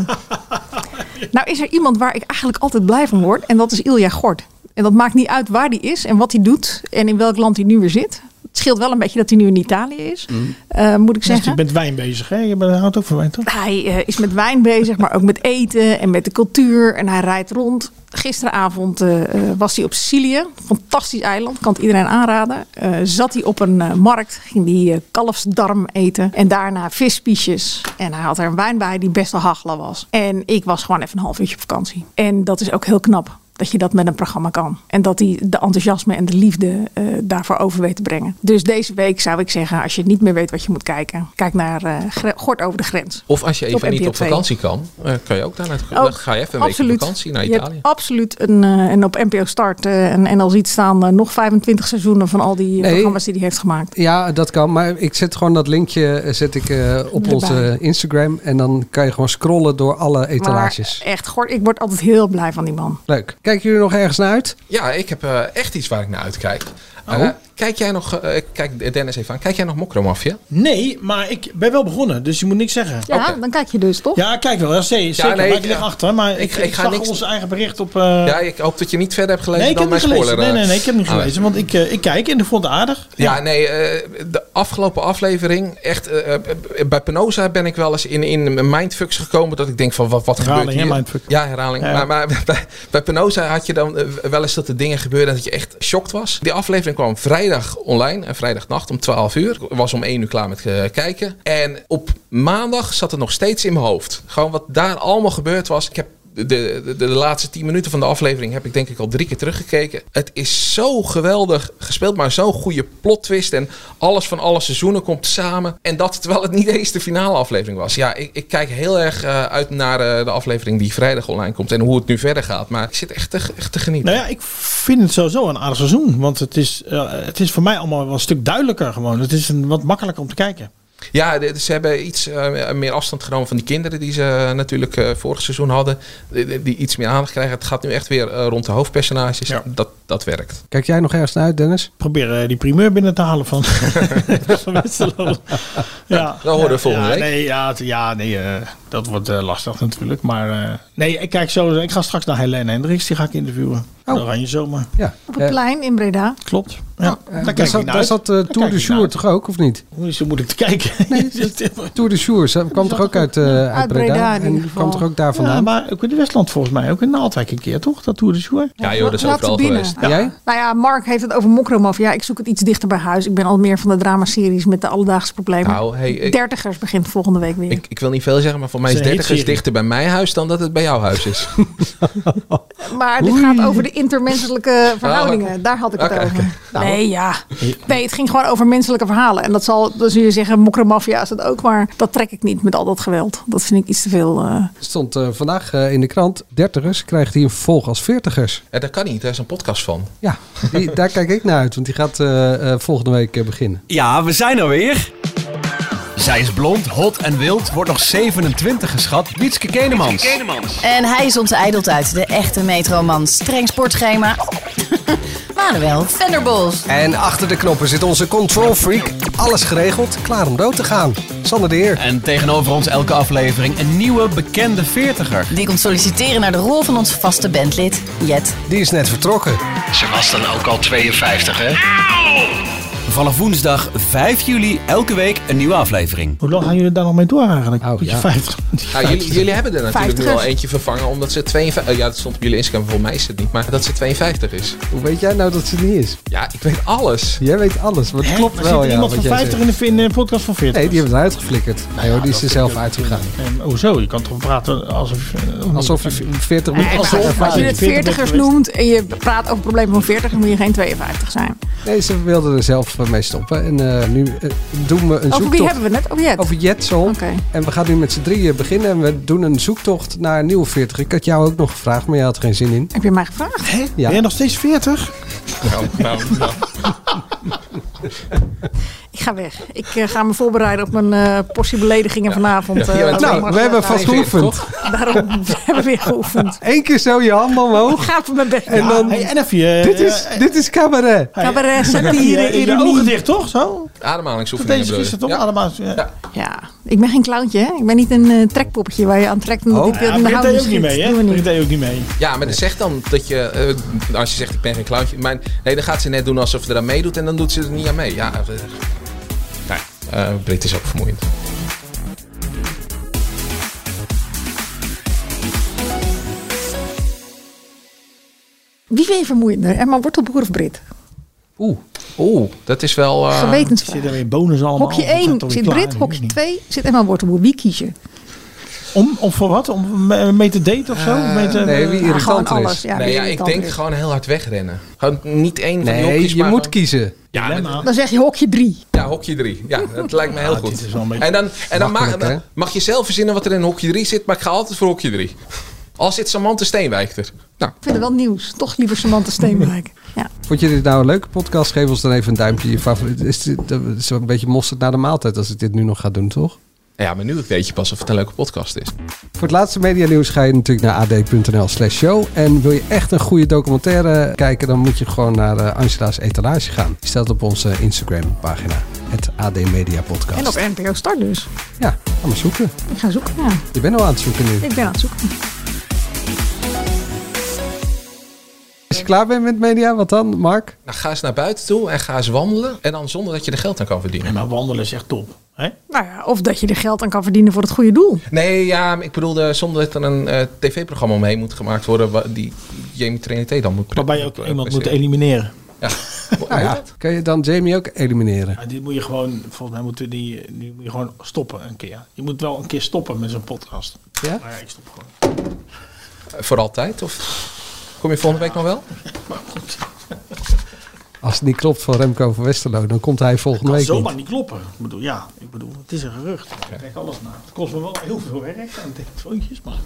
S6: nou is er iemand waar ik eigenlijk altijd blij van word. En dat is Ilja Gort. En dat maakt niet uit waar die is en wat hij doet en in welk land hij nu weer zit. Het scheelt wel een beetje dat hij nu in Italië is, eh, moet ik
S4: Dus je
S6: zeggen.
S4: bent wijn bezig, hè? Je bent, houdt ook van wijn, toch?
S6: Hij eh, is met wijn bezig, maar ook met eten en met de cultuur. En hij rijdt rond. Gisteravond eh, was hij op Sicilië. Fantastisch eiland, kan het iedereen aanraden. Eh, zat hij op een eh, markt, ging hij kalfsdarm eten. En daarna vispiesjes. En hij had er een wijn bij die best wel hachelen was. En ik was gewoon even een half uurtje op vakantie. En dat is ook heel knap. Dat je dat met een programma kan. En dat hij de enthousiasme en de liefde eh, daarvoor over weet te brengen. Dus deze week zou ik zeggen, als je niet meer weet wat je moet kijken, kijk naar eh, Gre- Gort over de grens.
S5: Of als je
S6: Op
S5: even niet op
S6: 2.
S5: vakantie kan, eh, kan je ook daar naartoe.
S6: Ook,
S5: Dan ga je even een week op vakantie naar
S6: Je
S5: Italië.
S6: hebt absoluut een, eh, en op NPO Start eh, en NL ziet staan nog 25 seizoenen van al die
S3: Nee.
S6: programma's die hij heeft gemaakt.
S3: Ja, dat kan. Maar ik zet gewoon dat linkje zet ik, eh, op
S6: Erbij.
S3: onze Instagram. En dan kan je gewoon scrollen door alle etalages.
S6: Maar echt, Gort, ik word altijd heel blij van die man.
S3: Leuk. Kijken jullie nog ergens naar uit?
S5: Ja, ik heb eh, echt iets waar ik naar uitkijk.
S6: Oh.
S5: Eh, kijk jij nog, eh, kijk Dennis even aan, kijk jij nog Mokromafia?
S4: Nee, maar ik ben wel begonnen, dus je moet niks zeggen.
S6: Ja, dan kijk je dus toch?
S4: Ja, kijk wel. Ja, zeker.
S5: Ja, nee,
S4: maar
S5: ik-
S4: lig achter. Maar
S5: ik-
S4: ik,
S5: ik
S4: ik,
S5: ga
S4: zag
S5: niks-
S4: ons eigen bericht op... eh,
S5: ja, ik hoop dat je niet verder hebt gelezen
S4: nee, ik
S5: dan
S4: heb
S5: mijn
S4: niet gelezen.
S5: spoiler.
S4: Nee, nee, nee, ik heb niet
S5: Ah, nee.
S4: gelezen. Want ik, ik kijk en ik vond het aardig.
S5: Ja, nee, eh, de afgelopen aflevering, echt, bij Penosa ben ik wel eens in, in mindfucks gekomen dat ik denk van wat, wat gebeurt
S4: Herhaling, hè,
S5: hier?
S4: mindfuck.
S5: Ja, herhaling.
S4: Ja.
S5: Maar, maar bij, bij Penosa had je dan wel eens dat er dingen gebeurden dat je echt shocked was. Die aflevering kwam vrijdag online, en vrijdagnacht om 12 uur. Ik was om 1 uur klaar met eh, kijken. En op maandag zat het nog steeds in mijn hoofd. Gewoon wat daar allemaal gebeurd was. Ik heb de, de, de, laatste tien minuten van de aflevering heb ik denk ik al drie keer teruggekeken. Het is zo geweldig gespeeld, maar zo'n goede plot twist. En alles van alle seizoenen komt samen. En dat terwijl het niet eens de finale aflevering was. Ja, ik, ik kijk heel erg eh, uit naar eh, de aflevering die vrijdag online komt. En hoe het nu verder gaat. Maar ik zit echt te, echt te genieten.
S4: Nou ja, ik vind het sowieso een aardig seizoen. Want het is, eh, het is voor mij allemaal wel een stuk duidelijker gewoon. Het is een, wat makkelijker om te kijken.
S5: Ja, de- ze hebben iets eh, meer afstand genomen van die kinderen die ze eh, natuurlijk eh, vorig seizoen hadden. Die, iets meer aandacht krijgen. Het gaat nu echt weer eh, rond de hoofdpersonages. Dat, dat werkt.
S3: Kijk jij nog ergens naar uit, Dennis?
S4: Probeer die primeur binnen te halen van, van Westerlo. Ja,
S5: Dat horen we
S4: Ja,
S5: volgende
S4: ja,
S5: week.
S4: Nee, ja, ja, nee eh, dat wordt eh, lastig natuurlijk. Maar eh, nee, ik kijk zo. Ik ga straks naar Helene Hendricks. Die ga ik interviewen. Oh. Dan ga je zomaar.
S3: Ja.
S6: Op het plein in Breda.
S4: Klopt. Ja, daar
S3: Daar
S4: kijk ik
S3: zat, daar eh, Tour de
S4: ik
S3: Jour toch ook, of niet?
S4: Hoe is zo moeilijk te kijken?
S3: Tour de Jour ze kwam toch ook uit, eh, uit
S6: Breda
S3: Breda?
S6: in
S3: en kwam toch ook daar
S4: Ja,
S3: vandaan?
S4: maar ook in de Westland volgens mij. Ook in Naaldwijk een keer, toch? Dat Tour de Jour.
S5: Ja joh, dat is overal geweest.
S3: Jij?
S6: Nou ja, Mark heeft het over Mokromafia. Ik zoek het iets dichter bij huis. Ik ben al meer van de dramaseries met de alledaagse problemen.
S5: Nou, hey, ik-
S6: Dertigers begint volgende week weer.
S5: Ik, ik wil niet veel zeggen, maar voor mij is
S4: Het is een
S5: 30 is dichter bij mijn huis dan dat het bij jouw huis is.
S6: maar dit gaat over de intermenselijke verhoudingen.
S5: oké.
S6: Daar had ik het over.
S5: oké.
S6: Nee, ja. Nee, het ging gewoon over menselijke verhalen. En dat zal, dan zul je zeggen, mokromafia is dat ook. Maar dat trek ik niet met al dat geweld. Dat vind ik iets te veel. eh.
S3: Er stond eh, vandaag eh, in de krant, dertigers krijgt hij een vervolg als veertigers.
S5: Ja, dat kan niet, daar is een podcast van.
S3: Ja, die, daar kijk ik naar uit, want die gaat eh, eh, volgende week beginnen.
S14: Ja, we zijn er weer. Zij is blond, hot en wild, wordt nog 27 geschat. Wietske Kenemans.
S15: En hij is onze ijdeltuit, de echte metroman. Streng sportschema. Manuel Venderbos.
S3: En achter de knoppen zit onze control freak. Alles geregeld, klaar om dood te gaan. Sander de Heer.
S14: En tegenover ons elke aflevering een nieuwe bekende veertiger.
S15: Die komt solliciteren naar de rol van ons vaste bandlid, Jet.
S3: Die is net vertrokken.
S14: Ze was dan ook al 52, hè? Vanaf woensdag 5 juli elke week een nieuwe aflevering.
S4: Hoe lang gaan jullie daar nog mee door eigenlijk?
S3: Oh,
S4: Beetje
S3: ja.
S4: 50.
S5: Ja, jullie, jullie hebben er natuurlijk nu al eentje vervangen omdat ze 52... ja, dat stond op jullie Instagram, volgens mij is het niet. Maar dat ze 52 is.
S3: Hoe weet jij nou dat ze het niet is?
S5: Ja, ik weet alles.
S3: Jij weet alles, maar het klopt
S4: Maar
S3: wel.
S4: zit er
S3: ja,
S4: iemand van
S3: jij
S4: 50
S3: zegt.
S4: in de, in de podcast van 40?
S3: Nee, die hebben eruit geflikkerd. Nee hoor, die is er zelf uitgegaan.
S4: En, hoezo? Je kan toch praten alsof...
S3: Alsof je 40 moet
S6: Nee,
S4: als-
S6: je het
S4: 40
S6: veertigers
S4: geweest.
S6: noemt en je praat over problemen van 40, dan moet je geen 52 zijn.
S3: Nee, ze wilden er zelf eh, mee stoppen. En eh, nu eh, doen we een
S6: Over wie
S3: zoektocht
S6: hebben we het? Over Jet?
S3: over Jetson. En we gaan nu met z'n drieën beginnen. En we doen een zoektocht naar een nieuwe 40. Ik had jou ook nog gevraagd, maar je had er geen zin in.
S6: Heb je mij gevraagd?
S3: Ja.
S4: Ben je nog steeds 40?
S5: Nou, nou, nou.
S6: Ik ga weg. Ik eh, ga me voorbereiden op mijn eh, portie beledigingen vanavond.
S5: Ja,
S6: eh,
S3: Nou, we hebben vast geoefend.
S6: Daarom we hebben we weer geoefend.
S3: Eén keer zo je handen
S6: Ik
S3: omhoog.
S6: ga voor mijn best.
S3: En dan...
S4: Hey, en even je...
S3: Dit is, dit is cabaret.
S6: Cabaret,
S4: je,
S6: satire,
S4: je ogen
S6: ironie.
S4: dicht, toch? Zo?
S5: Ademhalingsoefeningen.
S4: Deze
S5: je?
S4: gisteren toch?
S5: Ja.
S4: Allemaal. Ja.
S5: Ja.
S6: Ja, ik ben geen clowntje, hè? Ik ben niet een trekpoppetje waar je aan trekt
S3: Oh.
S6: ik
S4: Ja,
S6: in de
S4: Britt deed
S6: houding
S4: ook niet mee, hè? Deed ook niet mee.
S5: Ja, maar dan zeg dan dat je... als je zegt, ik ben geen clowntje. Maar nee, dan gaat ze net doen alsof ze eraan meedoet. En dan doet ze er niet aan mee. Ja, eh, nou, eh Brit is ook vermoeiend.
S6: Wie vind je vermoeiender? Emma Wortelboer of Brit?
S5: Oeh, oeh, dat is wel... eh,
S6: Gewetensvraag.
S4: Zit er weer bonus allemaal?
S6: Hokje
S4: Of is dat
S6: 1
S4: toch weer
S6: zit
S4: klaar?
S6: Brit, hokje
S4: weet niet.
S6: 2 zit Emma Wortelboer. Wie kies je?
S4: Om, om voor wat? Om mee te daten of zo?
S3: Eh,
S4: Mee te-
S3: nee, wie
S6: Ja, gewoon
S3: irritanter
S6: alles.
S3: is.
S6: Ja,
S5: nee, ja, ik
S6: irritant
S5: denk
S6: is.
S5: gewoon heel hard wegrennen. Gewoon niet één van die
S3: Nee,
S5: hokjes,
S3: je
S5: maar
S3: moet
S5: gewoon-
S3: kiezen.
S5: Ja,
S4: Dilemma.
S6: Dan zeg je hokje 3.
S5: ja, hokje 3. Ja, dat lijkt me heel goed. En dan, en dan mag, mag je zelf verzinnen wat er in hokje 3 zit, maar ik ga altijd voor hokje 3. Al zit Samantha Steenwijk er. Nou,
S6: Ik vind het wel nieuws. Toch liever Samantha Steenwijk. Ja.
S3: Vond je dit nou een leuke podcast? Geef ons dan even een duimpje. Je favoriet. Is dit, dat is een beetje mosterd na de maaltijd als ik dit nu nog ga doen, toch?
S5: Ja, maar nu weet je pas of het een leuke podcast is.
S3: Voor het laatste media nieuws ga je natuurlijk naar ad.nl slash show. En wil je echt een goede documentaire kijken, dan moet je gewoon naar eh, Angela's etalage gaan. Die staat op onze Instagram pagina. Het AD Media Podcast.
S6: En op NPO Start dus.
S3: Ja, ga maar zoeken.
S6: Ik ga zoeken, ja.
S3: Je bent al aan het zoeken nu.
S6: Ik ben aan het zoeken.
S3: Als je klaar bent met media, wat dan, Mark?
S5: Nou, ga eens naar buiten toe en ga eens wandelen. En dan zonder dat je er geld aan kan verdienen.
S4: Nee, maar wandelen is echt top. Hè?
S6: Nou ja, of dat je er geld aan kan verdienen voor het goede doel.
S5: Nee, ja, ik bedoelde zonder dat er een eh, tv-programma omheen moet gemaakt worden. Die Jamie Trinité dan moet
S4: Waarbij je ook
S5: eh,
S4: iemand moet elimineren.
S5: Ja.
S3: Nou ja, kan je dan Jamie ook elimineren?
S4: Ja, dit moet je gewoon, volgens mij moeten die, die moet je gewoon stoppen een keer. Je moet wel een keer stoppen met zo'n podcast.
S3: Ja?
S4: Maar ja, ik stop gewoon.
S5: Eh, Voor altijd? Of kom je volgende week nog wel?
S4: Maar goed,
S3: Als het niet klopt van Remco van Westerlo, dan komt hij volgende
S4: kan
S3: week
S4: zomaar
S3: niet.
S4: niet kloppen. Ik bedoel, ja, ik bedoel, het is een gerucht. Ik denk alles na. Het kost me wel heel veel werk en telefoontjes, maar...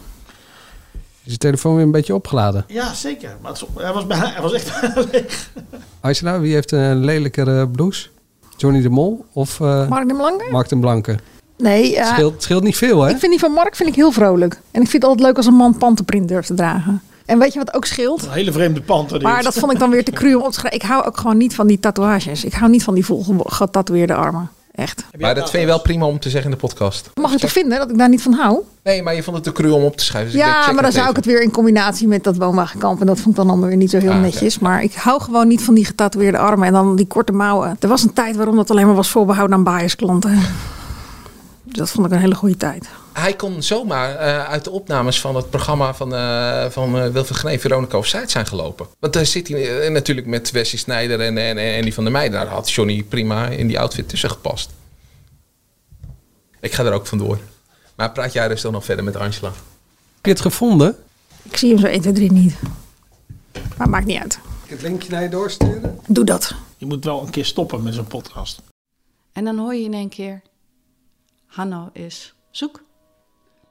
S3: Is je telefoon weer een beetje opgeladen?
S4: Ja, zeker. Maar het hij, was bijna, hij was echt leeg.
S3: Angela, wie heeft een lelijkere blouse? Johnny de Mol of eh,
S6: Mark de Blanke?
S3: Mark den Blanke?
S6: Nee, ja.
S3: Het scheelt, het scheelt niet veel, hè?
S6: Ik vind die van Mark vind ik heel vrolijk. En ik vind het altijd leuk als een man pantenprint durft te dragen. En weet je wat ook scheelt?
S4: Een hele vreemde panter.
S6: Maar dat vond ik dan weer te cru om op te schrijven. Ik hou ook gewoon niet van die tatoeages. Ik hou niet van die vol getatoeëerde armen. Echt.
S5: Maar dat vind je wel prima om te zeggen in de podcast.
S6: Mag ik toch vinden dat ik daar niet van hou?
S5: Nee, maar je vond het te cru om op te schrijven. dus ik denk,
S6: ja, maar dan zou ik het weer in combinatie met dat woonwagenkamp. En dat vond ik dan allemaal weer niet zo heel
S5: Ah,
S6: netjes. Maar ik hou gewoon niet van die getatoeëerde armen. En dan die korte mouwen. Er was een tijd waarom dat alleen maar was voorbehouden aan biasklanten. Dat vond ik een hele goede tijd.
S5: Hij kon zomaar eh, uit de opnames van het programma van, eh van eh, Wilfried Genee, Veronica of Zuid zijn gelopen. Want daar zit hij natuurlijk met Wesley Snijder en, en, en die van der Meijden. Daar had Johnny prima in die outfit tussen gepast. Ik ga er ook vandoor. Maar praat jij dus dan nog verder met Angela?
S3: Heb je het gevonden?
S6: Ik zie hem zo 1, 2, 3 niet. Maar maakt niet uit.
S3: Ik het linkje naar je doorsturen?
S6: Doe dat.
S4: Je moet wel een keer stoppen met zo'n podcast.
S16: En dan hoor je in één keer... Hanno is zoek.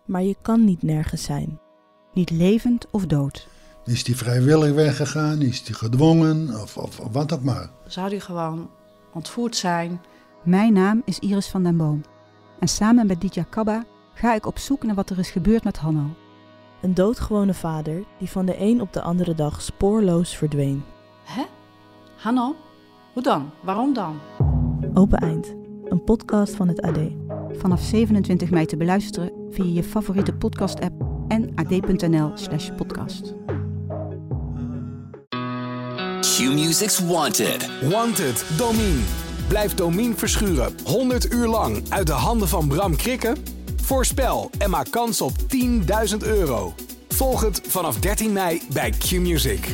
S17: Maar je kan niet nergens zijn. Niet levend of dood.
S18: Is die vrijwillig weggegaan? Is die gedwongen? Of, of, of wat ook maar.
S16: Zou die gewoon ontvoerd zijn?
S17: Mijn naam is Iris van den Boom. En samen met Ditya Kabba ga ik op zoek naar wat er is gebeurd met Hanno.
S19: Een doodgewone vader die van de een op de andere dag spoorloos verdween.
S16: Hè? Hanno? Hoe dan? Waarom dan?
S19: Open Eind, een podcast van het AD.
S17: Vanaf 27 mei te beluisteren via je favoriete podcast-app en ad.nl slash podcast.
S2: Q-Music's Wanted. Wanted, Domine. Blijf Domine verschuren 100 uur lang uit de handen van Bram Krikken? Voorspel en maak kans op 10.000 euro. Volg het vanaf 13 mei bij Q-Music.